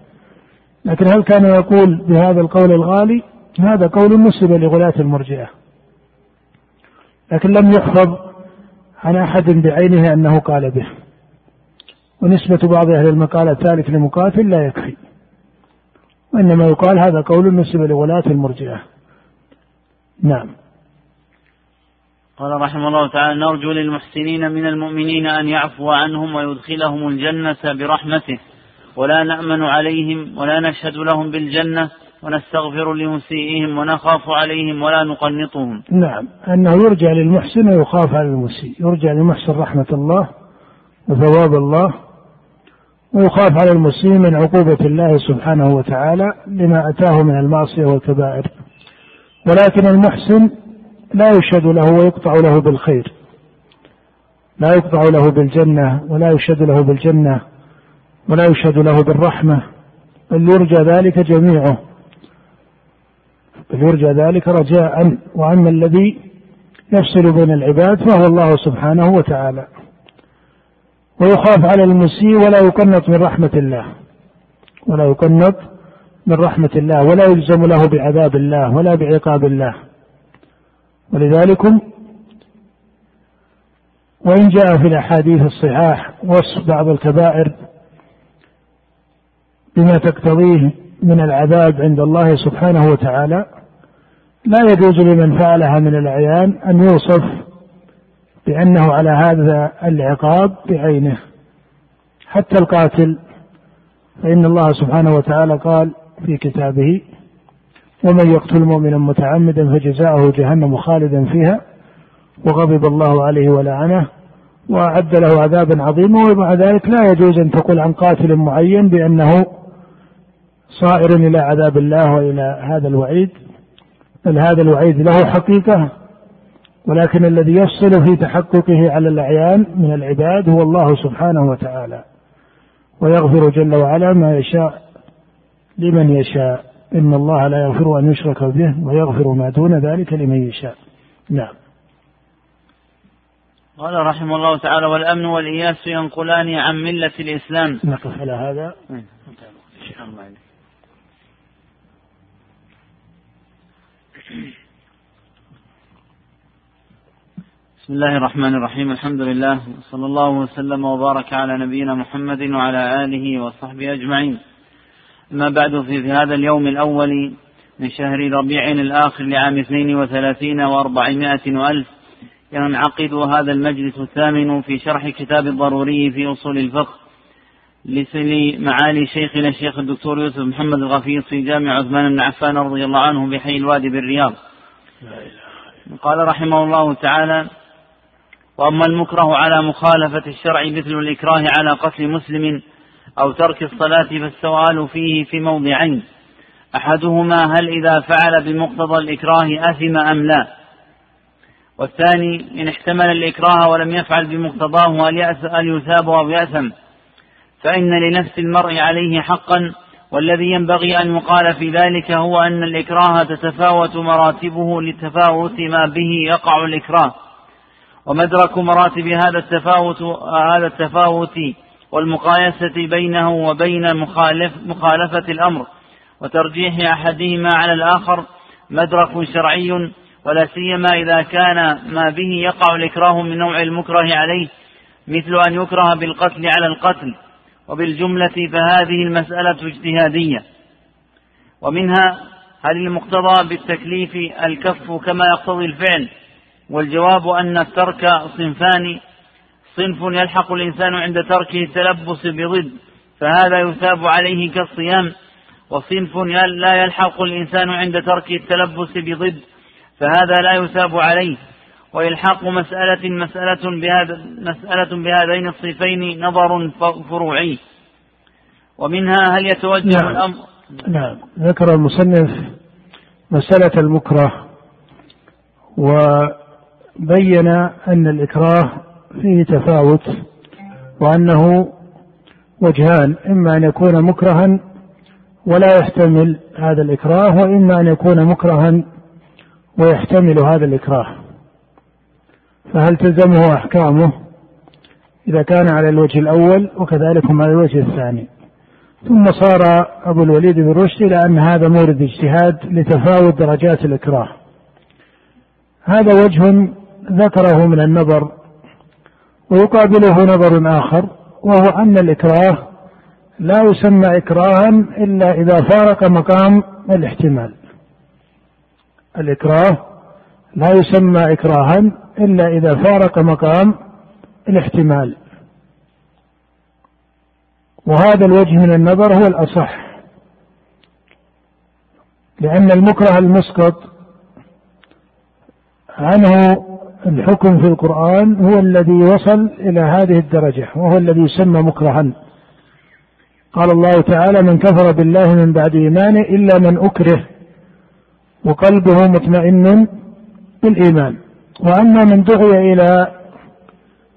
لكن هل كان يقول بهذا القول الغالي؟ هذا قول نسب لغلاة المرجئة. لكن لم يحفظ عن أحد بعينه أنه قال به. ونسبة بعض أهل المقالة ذلك لمقاتل لا يكفي. وإنما يقال هذا قول نسب لغلاة المرجئة. نعم. قال رحمه الله تعالى نرجو للمحسنين من المؤمنين أن يعفو عنهم ويدخلهم الجنة برحمته. ولا نأمن عليهم ولا نشهد لهم بالجنة ونستغفر لمسيئهم ونخاف عليهم ولا نقنطهم. نعم. أنه يرجى للمحسن ويخاف على المسيء. يرجى للمحسن رحمة الله وثواب الله ويخاف على المسيء من عقوبة الله سبحانه وتعالى لما أتاه من المعصية والكبائر. ولكن المحسن لا يشهد له ويقطع له بالخير. لا يقطع له بالجنة ولا يشهد له بالجنة ولا يشهد له بالرحمة. بل يرجى ذلك جميعه. بل يرجى ذلك رجاء وأما الذي يفصل بين العباد فهو الله سبحانه وتعالى. ويخاف على المسيء ولا يقنط من رحمة الله. ولا يقنط من رحمة الله ولا يلزم له بعذاب الله ولا بعقاب الله. ولذلك وإن جاء في الأحاديث الصحاح وصف بعض الكبائر بما تقتضيه من العذاب عند الله سبحانه وتعالى لا يجوز لمن فعلها من الأعيان أن يوصف بأنه على هذا العقاب بعينه. حتى القاتل فإن الله سبحانه وتعالى قال في كتابه ومن يقتل مؤمنا متعمدا فجزاؤه جهنم خالدا فيها وغضب الله عليه ولعنه وأعد له عذابا عظيما ومع ذلك لا يجوز أن تقول عن قاتل معين بأنه صائر إلى عذاب الله وإلى هذا الوعيد. بل هذا الوعيد له حقيقة؟ ولكن الذي يفصل في تحققه على الأعيان من العباد هو الله سبحانه وتعالى ويغفر جل وعلا ما يشاء لمن يشاء. إن الله لا يغفر أن يشرك به ويغفر ما دون ذلك لمن يشاء. نعم. قال رحمه الله تعالى والأمن والإياس ينقلان عن ملة الإسلام. نقف على هذا إن شاء الله بسم الله الرحمن الرحيم. الحمد لله. صلى الله وسلم وبارك على نبينا محمد وعلى آله وصحبه أجمعين. أما بعد في هذا اليوم الأول من شهر ربيع الآخر لعام اثنين وثلاثين وأربعمائة وألف ينعقد هذا المجلس الثامن في شرح كتاب الضروري في أصول الفقه. لمعالي شيخنا الشيخ الدكتور يوسف محمد الغفيص في جامع عثمان بن عفان رضي الله عنه بحي الوادي بالرياض. قال رحمه الله تعالى وأما المكره على مخالفة الشرع مثل الإكراه على قتل مسلم أو ترك الصلاة فالسؤال فيه في موضعين. أحدهما هل إذا فعل بمقتضى الإكراه أثم أم لا؟ والثاني إن احتمل الإكراه ولم يفعل بمقتضاه هل يثاب أو يأثم؟ فإن لنفس المرء عليه حقا والذي ينبغي أن يقال في ذلك هو أن الإكراه تتفاوت مراتبه لتفاوت ما به يقع الإكراه. ومدرك مراتب هذا التفاوت هذا التفاوت والمقايسة بينه وبين مخالف مخالفة الأمر. وترجيح أحدهما على الآخر مدرك شرعي ولا سيما إذا كان ما به يقع الإكراه من نوع المكره عليه مثل أن يكره بالقتل على القتل. وبالجملة فهذه المسألة اجتهادية. ومنها هل المقتضى بالتكليف الكف كما يقتضي الفعل؟ والجواب أن الترك صنفان. صنف يلحق الإنسان عند تركه التلبس بضد فهذا يثاب عليه كالصيام. وصنف لا يلحق الإنسان عند تركه التلبس بضد فهذا لا يثاب عليه. وإلحاق مسألة مسألة بهذا مسألة بهذين الصفين نظر فروعي. ومنها هل يتوجه نعم. الأمر نعم. ذكر المصنف مسألة المكره وبين أن الإكراه فيه تفاوت وأنه وجهان إما أن يكون مكرها ولا يحتمل هذا الإكراه وإما أن يكون مكرها ويحتمل هذا الإكراه. فهل تلزمه أحكامه؟ إذا كان على الوجه الأول وكذلك هم على الوجه الثاني. ثم صار أبو الوليد بن رشد إلى أن هذا مورد اجتهاد لتفاوت درجات الإكراه. هذا وجه ذكره من النظر ويقابله نظر آخر وهو أن الإكراه لا يسمى إكراها إلا إذا فارق مقام الاحتمال. الإكراه لا يسمى إكراها إلا إذا فارق مقام الاحتمال. وهذا الوجه من النظر هو الأصح. لأن المكره المسقط عنه الحكم في القرآن هو الذي وصل إلى هذه الدرجة وهو الذي يسمى مكرها. قال الله تعالى من كفر بالله من بعد إيمانه إلا من أكره وقلبه مطمئن بالإيمان. وأما من دعي إلى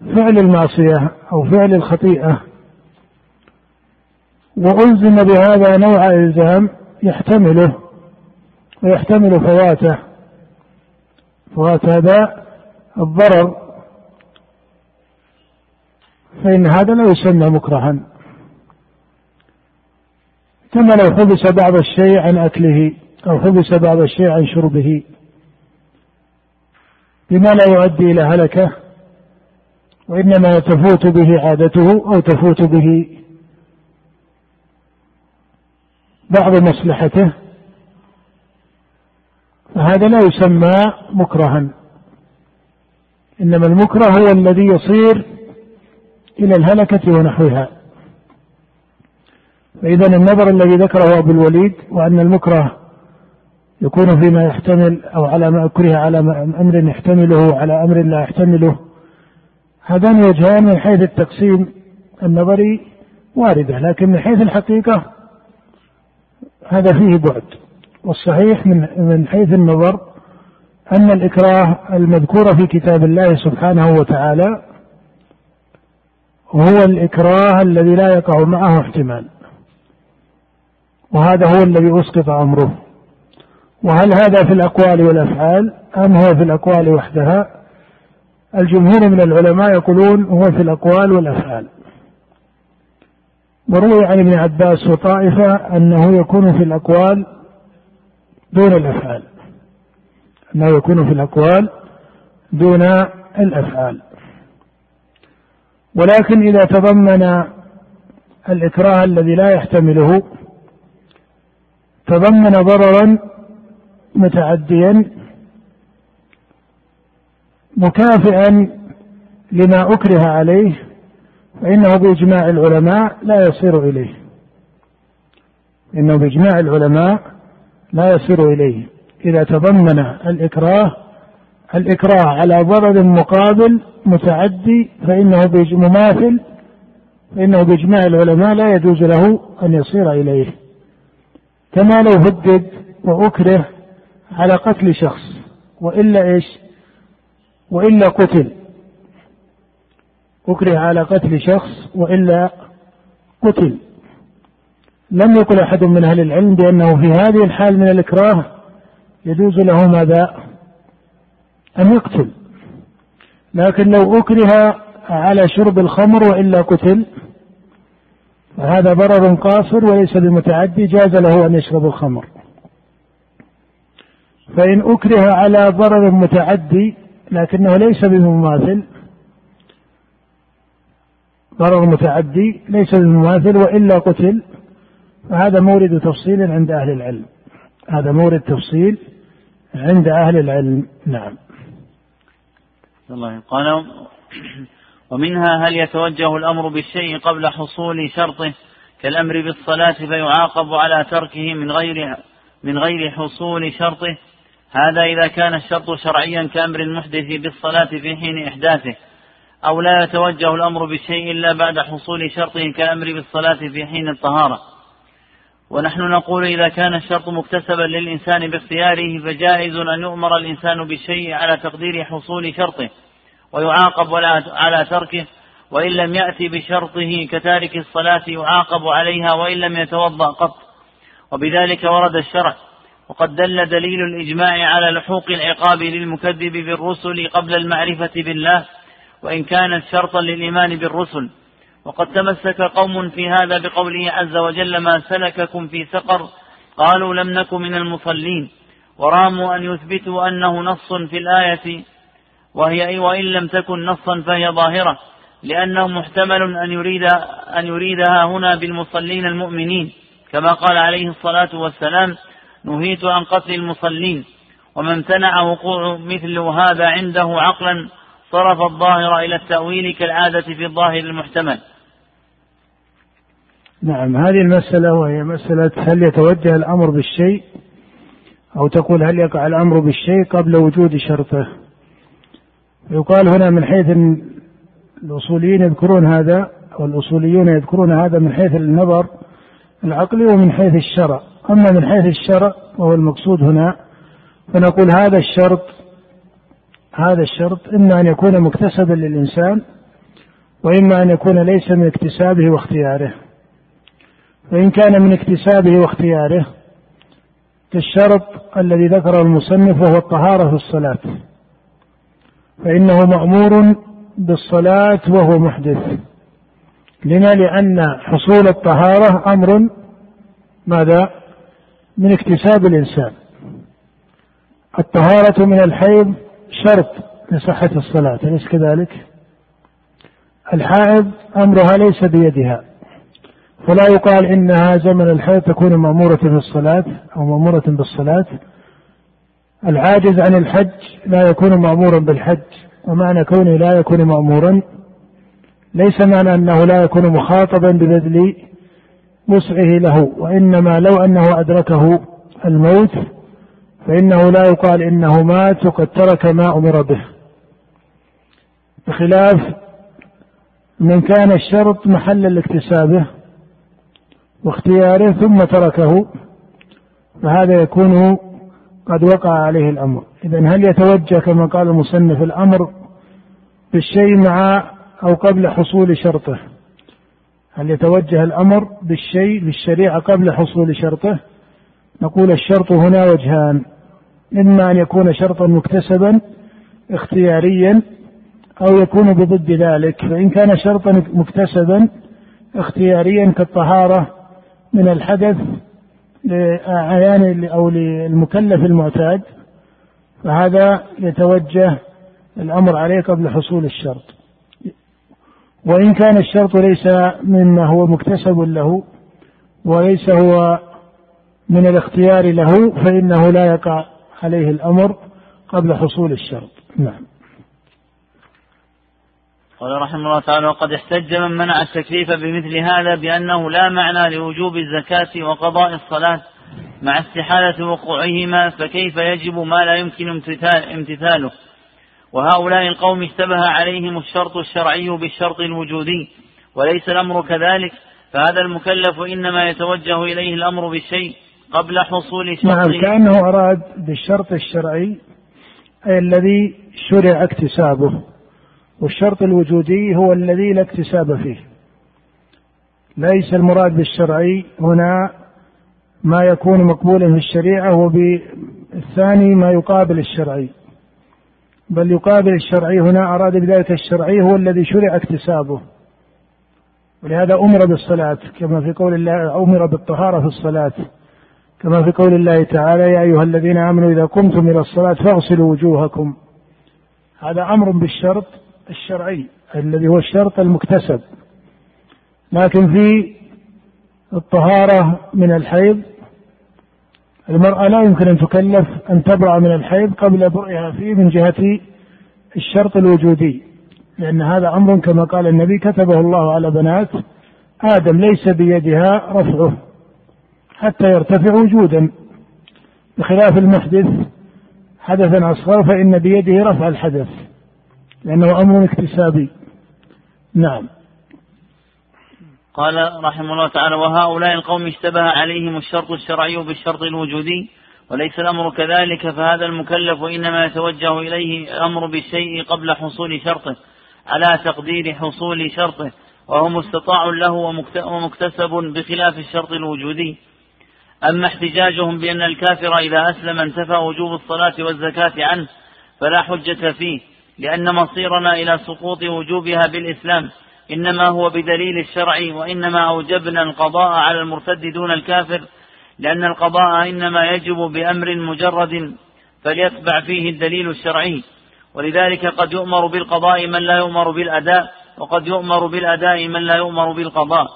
فعل المعصية أو فعل الخطيئة وألزم بهذا نوع إلزام يحتمله ويحتمل فواته. فوات هذا الضرر. فإن هذا لا يسمى مكرها. كما لو حبس بعض الشيء عن أكله أو حبس بعض الشيء عن شربه. بما لا يؤدي إلى هلكة وإنما تفوت به عادته أو تفوت به بعض مصلحته. فهذا لا يسمى مكرها. إنما المكره هو الذي يصير إلى الهلكة ونحوها. فإذا النظر الذي ذكره أبو الوليد وأن المكره يكون فيما يحتمل أو على ما أكره على أمر يحتمله على أمر لا يحتمله. هذان وجهان من حيث التقسيم النظري واردة لكن من حيث الحقيقة هذا فيه بعد. والصحيح من من حيث النظر أن الإكراه المذكور في كتاب الله سبحانه وتعالى هو الإكراه الذي لا يقع معه احتمال وهذا هو الذي أسقط أمره. وهل هذا في الأقوال والأفعال أم هو في الأقوال وحدها؟ الجمهور من العلماء يقولون هو في الأقوال والأفعال. وروي عن ابن عباس وطائفة أنه يكون في الأقوال دون الأفعال. أنه يكون في الأقوال دون الأفعال. ولكن إذا تضمن الإكراه الذي لا يحتمله تضمن ضررا متعديا مكافئا لما أكره عليه فإنه بإجماع العلماء لا يصير إليه. إنه بإجماع العلماء لا يصير إليه. إذا تضمن الإكراه الإكراه على ضرر مقابل متعدي فإنه مماثل فإنه بإجماع العلماء لا يجوز له أن يصير إليه. كما لو هدد وأكره على قتل شخص وإلا إيش؟ وإلا قتل. أكره على قتل شخص وإلا قتل. لم يقل أحد من أهل العلم بأنه في هذه الحال من الإكراه يجوز له ماذا؟ أن يقتل. لكن لو أكره على شرب الخمر وإلا قتل فهذا ضرر قاصر وليس بمتعدي جاز له أن يشرب الخمر. فإن أكره على ضرر متعدي لكنه ليس بمماثل ضرر متعدي ليس بمماثل وإلا قتل فهذا مورد تفصيل عند أهل العلم. هذا مورد تفصيل عند أهل العلم. نعم. الله. قال ومنها هل يتوجه الأمر بالشيء قبل حصول شرطه كالأمر بالصلاة فيعاقب على تركه من غير من غير حصول شرطه؟ هذا إذا كان الشرط شرعيا كأمر المحدث بالصلاة في حين إحداثه أو لا يتوجه الأمر بالشيء إلا بعد حصول شرطه كالأمر بالصلاة في حين الطهارة. ونحن نقول إذا كان الشرط مكتسبا للإنسان باختياره فجائز أن يؤمر الإنسان بالشيء على تقدير حصول شرطه ويعاقب على تركه وإن لم يأتي بشرطه كتارك الصلاة يعاقب عليها وإن لم يتوضأ قط. وبذلك ورد الشرع وقد دل دليل الإجماع على لحوق العقاب للمكذب بالرسل قبل المعرفة بالله وإن كانت شرطا للإيمان بالرسل. وقد تمسك قوم في هذا بقوله عز وجل ما سلككم في سقر قالوا لم نك من المصلين. وراموا أن يثبتوا أنه نص في الآية وهي وإن لم تكن نصا فهي ظاهرة لأنه محتمل أن يريد أن يريدها هنا بالمصلين المؤمنين. كما قال عليه الصلاة والسلام نهيت عن قتل المصلين ومن امتنع وقوع مثل هذا عنده عقلا صرف الظاهر إلى التأويل كالعادة في الظاهر المحتمل. نعم هذه المسألة وهي مسألة هل يتوجه الأمر بالشيء أو تقول هل يقع الأمر بالشيء قبل وجود شرطه؟ يقال هنا من حيث الأصوليين يذكرون هذا أو الأصوليون يذكرون هذا من حيث النظر العقلي ومن حيث الشرع. أما من حيث الشرع وهو المقصود هنا فنقول هذا الشرط هذا الشرط إما أن يكون مكتسبا للإنسان وإما أن يكون ليس من اكتسابه واختياره. فإن كان من اكتسابه واختياره كالشرط الذي ذكره المصنف وهو الطهارة في الصلاة. فإنه مأمور بالصلاة وهو محدث. لما؟ لأن حصول الطهارة أمر ماذا؟ من اكتساب الإنسان. الطهارة من الحيض شرط لصحة الصلاة أليس كذلك؟ الحائض أمرها ليس بيدها. فلا يقال إنها زمن الحيض تكون مأمورة في الصلاة أو مأمورة بالصلاة. العاجز عن الحج لا يكون مأمورا بالحج ومعنى كونه لا يكون مأمورا ليس معنى أنه لا يكون مخاطبا ببذل وسعه له وإنما لو أنه أدركه الموت فإنه لا يقال إنه مات وقد ترك ما أمر به. بخلاف من كان الشرط محلا لاكتسابه واختياره ثم تركه فهذا يكون قد وقع عليه الأمر. إذا هل يتوجه كما قال المصنف الأمر بالشيء مع أو قبل حصول شرطه؟ هل يتوجه الأمر بالشيء بالشريعة قبل حصول شرطه. نقول الشرط هنا وجهان. إما أن يكون شرطا مكتسبا اختياريا أو يكون بضد ذلك. فإن كان شرطا مكتسبا اختياريا كالطهارة من الحدث لأعيان أو للمكلف المعتاد فهذا يتوجه الأمر عليه قبل حصول الشرط. وإن كان الشرط ليس مما هو مكتسب له وليس هو من الاختيار له فإنه لا يقع عليه الأمر قبل حصول الشرط. نعم. قال رحمه الله تعالى وقد احتج من منع التكليف بمثل هذا بأنه لا معنى لوجوب الزكاة وقضاء الصلاة مع استحالة وقوعهما فكيف يجب ما لا يمكن امتثاله؟ وهؤلاء القوم اشتبه عليهم الشرط الشرعي بالشرط الوجودي وليس الأمر كذلك فهذا المكلف إنما يتوجه إليه الأمر بالشيء قبل حصول شرطه نعم كأنه أراد بالشرط الشرعي أي الذي شرع اكتسابه والشرط الوجودي هو الذي لا اكتساب فيه. ليس المراد بالشرعي هنا ما يكون مقبولا في الشريعة وبالثاني ما يقابل الشرعي. بل يقابل الشرعي هنا أراد بذلك الشرعي هو الذي شرع اكتسابه ولهذا أمر بالصلاة كما في قول الله أمر بالطهارة في الصلاة. كما في قول الله تعالى يا أيها الذين آمنوا إذا قمتم إلى الصلاة فاغسلوا وجوهكم. هذا أمر بالشرط الشرعي الذي هو الشرط المكتسب. لكن في الطهارة من الحيض المرأة لا يمكن أن تكلف أن تبرأ من الحيض قبل برئها فيه من جهة الشرط الوجودي. لأن هذا أمر كما قال النبي كتبه الله على بنات آدم ليس بيدها رفعه حتى يرتفع وجودا. بخلاف المحدث حدثا أصغر فإن بيده رفع الحدث لأنه أمر اكتسابي. نعم. قال رحمه الله تعالى وهؤلاء القوم اشتبه عليهم الشرط الشرعي بالشرط الوجودي وليس الأمر كذلك فهذا المكلف إنما يتوجه إليه الأمر بالشيء قبل حصول شرطه على تقدير حصول شرطه وهو مستطاع له ومكتسب بخلاف الشرط الوجودي. أما احتجاجهم بأن الكافر إذا أسلم انتفى وجوب الصلاة والزكاة عنه فلا حجة فيه لأن مصيرنا إلى سقوط وجوبها بالإسلام. إنما هو بدليل الشرع وإنما أوجبنا القضاء على المرتد دون الكافر لأن القضاء إنما يجب بأمر مجرد فليتبع فيه الدليل الشرعي. ولذلك قد يؤمر بالقضاء من لا يؤمر بالأداء وقد يؤمر بالأداء من لا يؤمر بالقضاء.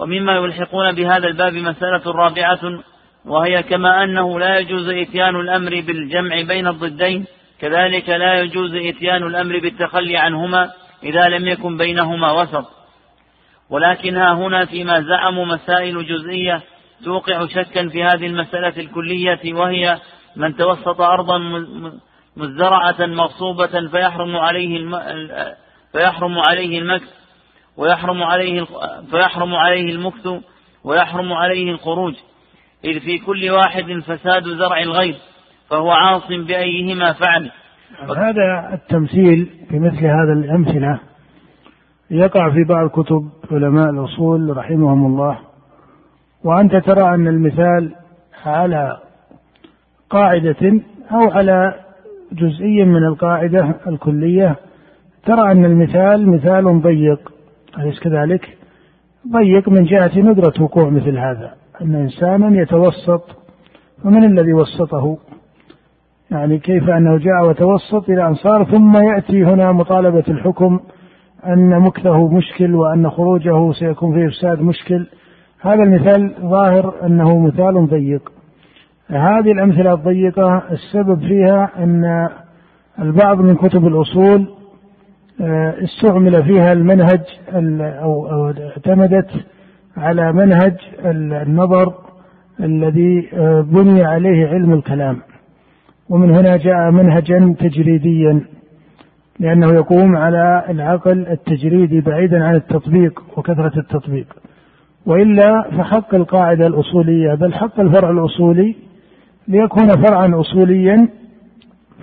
ومما يلحقون بهذا الباب مسألة رابعة وهي كما أنه لا يجوز إتيان الأمر بالجمع بين الضدين كذلك لا يجوز إتيان الأمر بالتخلي عنهما. إذا لم يكن بينهما وسط ولكن ها هنا فيما زعموا مسائل جزئية توقع شكا في هذه المسألة الكلية وهي من توسط أرضا مزرعة مغصوبة فيحرم عليه. فيحرم عليه المكث ويحرم عليه فيحرم عليه المكث ويحرم عليه الخروج إذ في كل واحد فساد زرع الغير فهو عاص بأيهما فعل هذا التمثيل في مثل هذا الأمثلة يقع في بعض كتب علماء الأصول رحمهم الله وأنت ترى أن المثال على قاعدة أو على جزئي من القاعدة الكلية ترى أن المثال مثال ضيق. أليس كذلك؟ ضيق من جهة ندرة وقوع مثل هذا. أن إنسانا يتوسط ومن الذي وسطه؟ يعني كيف أنه جاء وتوسط إلى أن صار ثم يأتي هنا مطالبة الحكم أن مكثه مشكل وأن خروجه سيكون فيه إفساد مشكل. هذا المثال ظاهر أنه مثال ضيق. هذه الأمثلة الضيقة السبب فيها أن البعض من كتب الأصول آه، استعمل فيها المنهج أو اعتمدت على منهج النظر الذي آه، بني عليه علم الكلام. ومن هنا جاء منهجا تجريديا لأنه يقوم على العقل التجريدي بعيدا عن التطبيق وكثرة التطبيق. وإلا فحق القاعدة الأصولية بل حق الفرع الأصولي ليكون فرعا أصوليا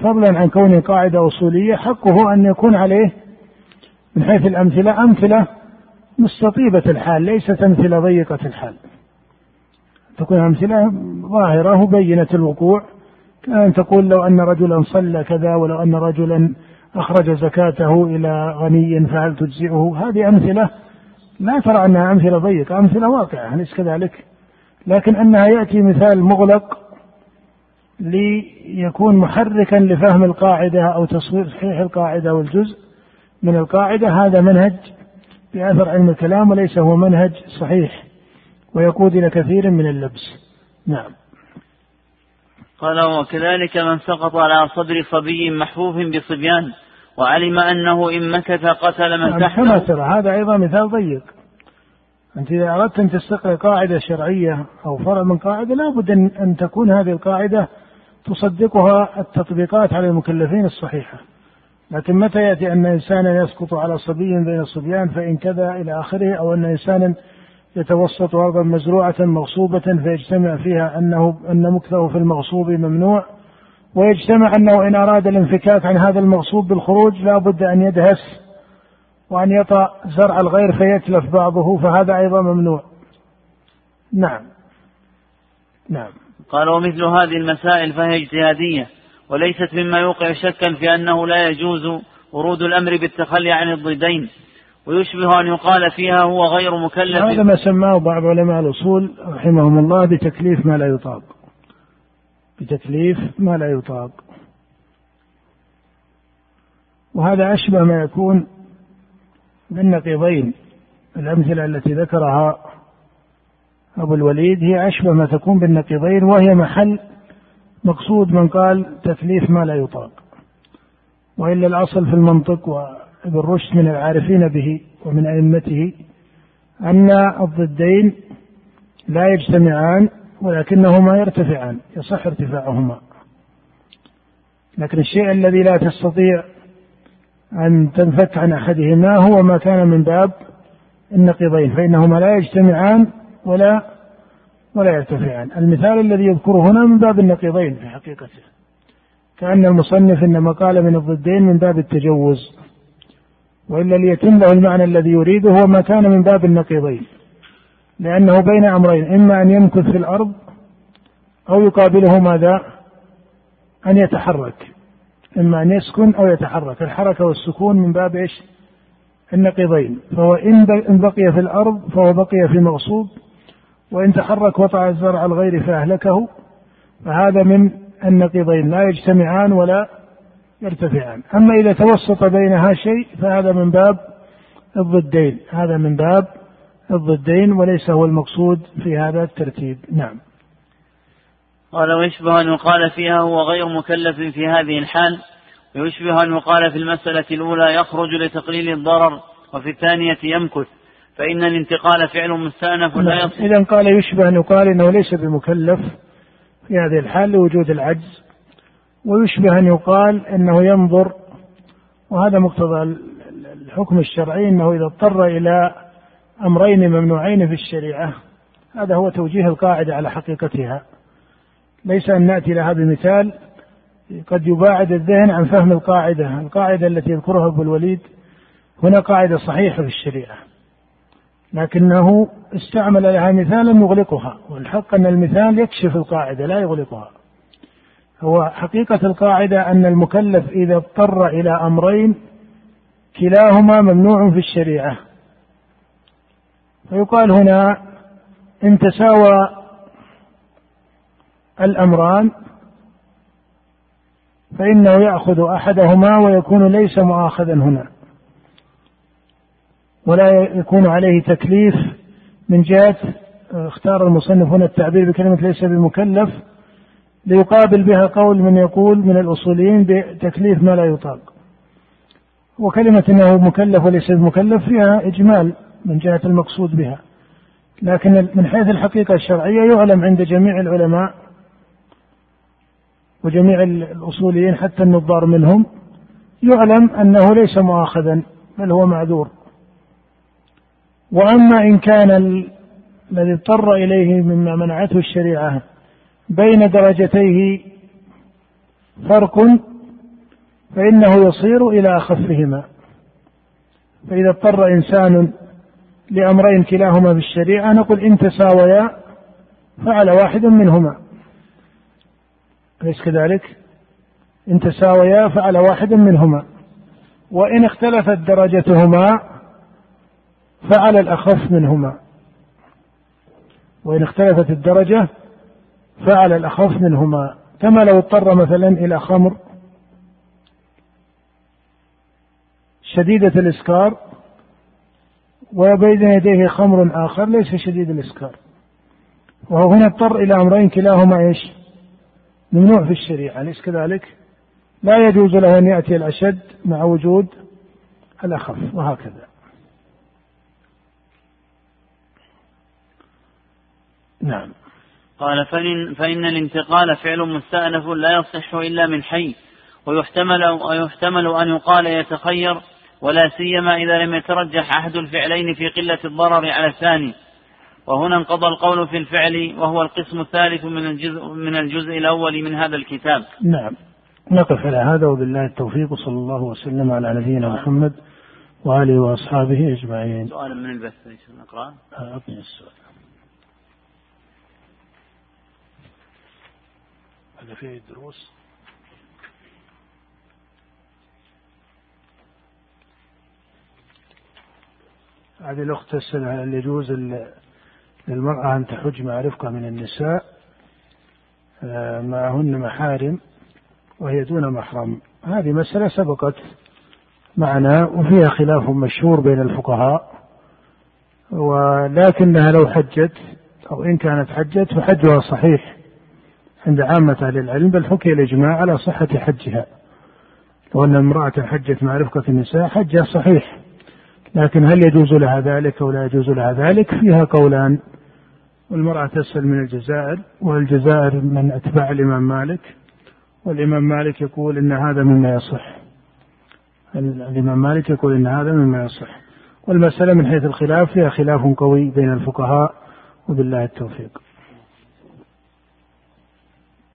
فضلا عن كونه قاعدة أصولية حقه أن يكون عليه من حيث الأمثلة أمثلة مستطيبة الحال ليست أمثلة ضيقة الحال. تكون أمثلة ظاهرة وبينة الوقوع. كأن تقول لو أن رجلا صلى كذا ولو أن رجلا أخرج زكاته إلى غني فهل تجزئه؟ هذه أمثلة لا ترى أنها أمثلة ضيقة أمثلة واقعة أليس كذلك؟ لكن أنها يأتي مثال مغلق ليكون محركا لفهم القاعدة أو تصوير صحيح القاعدة والجزء من القاعدة. هذا منهج بأثر علم الكلام وليس هو منهج صحيح ويقود إلى كثير من اللبس. نعم. قال وكذلك من سقط على صدر صبي محفوف بصبيان وعلم أنه إن مكث قتل من نعم، تحته. كما ترى هذا أيضا مثال ضيق. أنت إذا أردت أن تستقر قاعدة شرعية أو فرع من قاعدة لا بد أن تكون هذه القاعدة تصدقها التطبيقات على المكلفين الصحيحة. لكن متى يأتي أن إنسانا يسقط على صبي بين الصبيان فإن كذا إلى آخره أو أن إنسانا يتوسط أرضا مزروعة مغصوبة فيجتمع فيها أنه أن مكثه في المغصوب ممنوع ويجتمع أنه إن أراد الانفكاك عن هذا المغصوب بالخروج لا بد أن يدهس وأن يطأ زرع الغير فيتلف بعضه فهذا أيضا ممنوع. نعم. نعم. قال ومثل هذه المسائل فهي اجتهادية وليست مما يوقع شكا في أنه لا يجوز ورود الأمر بالتخلي عن الضدين. ويشبه أن يقال فيها هو غير مكلف. هذا ما سماه بعض علماء الأصول رحمهم الله بتكليف ما لا يطاق. بتكليف ما لا يطاق. وهذا أشبه ما يكون بالنقيضين. الأمثلة التي ذكرها أبو الوليد هي أشبه ما تكون بالنقيضين وهي محل مقصود من قال تكليف ما لا يطاق. وإلا الأصل في المنطق وابن رشد من العارفين به ومن أئمته أن الضدين لا يجتمعان ولكنهما يرتفعان يصح ارتفاعهما. لكن الشيء الذي لا تستطيع أن تنفك عن أحدهما هو ما كان من باب النقيضين فإنهما لا يجتمعان ولا ولا يرتفعان. المثال الذي يذكره هنا من باب النقيضين في حقيقته. كأن المصنف إنما قال من الضدين من باب التجوز. وإلا ليتم له المعنى الذي يريده هو ما كان من باب النقيضين. لأنه بين أمرين إما أن يمكث في الأرض أو يقابله ماذا؟ أن يتحرك. إما أن يسكن أو يتحرك. الحركة والسكون من باب إيش؟ النقيضين. فهو إن بقي في الأرض فهو بقي في مغصوب وإن تحرك وطع الزرع الغير فأهلكه فهذا من النقيضين. لا يجتمعان ولا يرتفعان. أما إذا توسط بينها شيء فهذا من باب الضدين. هذا من باب الضدين وليس هو المقصود في هذا الترتيب. نعم. قال ويشبه أن يقال فيها هو غير مكلف في هذه الحال ويشبه أن يقال في المسألة الأولى يخرج لتقليل الضرر وفي الثانية يمكث فإن الانتقال فعل مستأنف لا نعم. يصح. إذا قال يشبه أن يقال إنه ليس بمكلف في هذه الحال لوجود العجز ويشبه أن يقال أنه ينظر وهذا مقتضى الحكم الشرعي أنه إذا اضطر إلى أمرين ممنوعين في الشريعة هذا هو توجيه القاعدة على حقيقتها. ليس أن نأتي لها بمثال قد يباعد الذهن عن فهم القاعدة القاعدة التي يذكرها أبو الوليد هنا قاعدة صحيحة في الشريعة لكنه استعمل لها مثالا يغلقها والحق أن المثال يكشف القاعدة لا يغلقها. هو حقيقة القاعدة أن المكلف إذا اضطر إلى أمرين كلاهما ممنوع في الشريعة. فيقال هنا إن تساوى الأمران فإنه يأخذ أحدهما ويكون ليس مؤاخذا هنا. ولا يكون عليه تكليف من جهة اختار المصنف هنا التعبير بكلمة ليس بمكلف ليقابل بها قول من يقول من الأصوليين بتكليف ما لا يطاق. وكلمة أنه مكلف وليس بمكلف فيها إجمال من جهة المقصود بها. لكن من حيث الحقيقة الشرعية يعلم عند جميع العلماء وجميع الأصوليين حتى النظار منهم يعلم أنه ليس مؤاخذا بل هو معذور. وأما إن كان الذي اضطر إليه مما منعته الشريعة بين درجتيه فرق فإنه يصير إلى أخفهما فإذا اضطر إنسان لأمرين كلاهما في الشريعة نقول إن تساويا فعل واحد منهما. أليس كذلك؟ إن تساويا فعل واحد منهما. وإن اختلفت درجتهما فعل الأخف منهما. وإن اختلفت الدرجة فعل الأخف منهما. كما لو اضطر مثلا إلى خمر. شديدة الإسكار. وبين يديه خمر آخر ليس شديد الإسكار. وهو هنا اضطر إلى أمرين كلاهما إيش؟ ممنوع في الشريعة. أليس كذلك؟ لا يجوز له أن يأتي الأشد مع وجود الأخف. وهكذا. نعم. قال فإن, فإن الانتقال فعل مستأنف لا يصح إلا من حي ويحتمل, ويحتمل أن يقال يتخير ولا سيما إذا لم يترجح أحد الفعلين في قلة الضرر على الثاني وهنا انقضى القول في الفعل وهو القسم الثالث من الجزء من الجزء الأول من هذا الكتاب. نعم. نقف على هذا وبالله التوفيق صلى الله وسلم على نبينا محمد وآله وأصحابه أجمعين. سؤال من البث نقرأ. أعطني السؤال. هذا فيه دروس هذه الأخت تسأل هل يجوز للمرأة أن تحج مع رفقة من النساء آه، معهن محارم وهي دون محرم؟ هذه مسألة سبقت معنا وفيها خلاف مشهور بين الفقهاء ولكنها لو حجت أو إن كانت حجت فحجها صحيح. عند عامة أهل العلم بل حكي الإجماع على صحة حجها. لو أن امرأة حجت مع رفقة النساء حجها صحيح. لكن هل يجوز لها ذلك أو لا يجوز لها ذلك؟ فيها قولان. والمرأة تسأل من الجزائر والجزائر من أتباع الإمام مالك. والإمام مالك يقول إن هذا مما يصح. الإمام مالك يقول إن هذا مما يصح. والمسألة من حيث الخلاف فيها خلاف قوي بين الفقهاء وبالله التوفيق.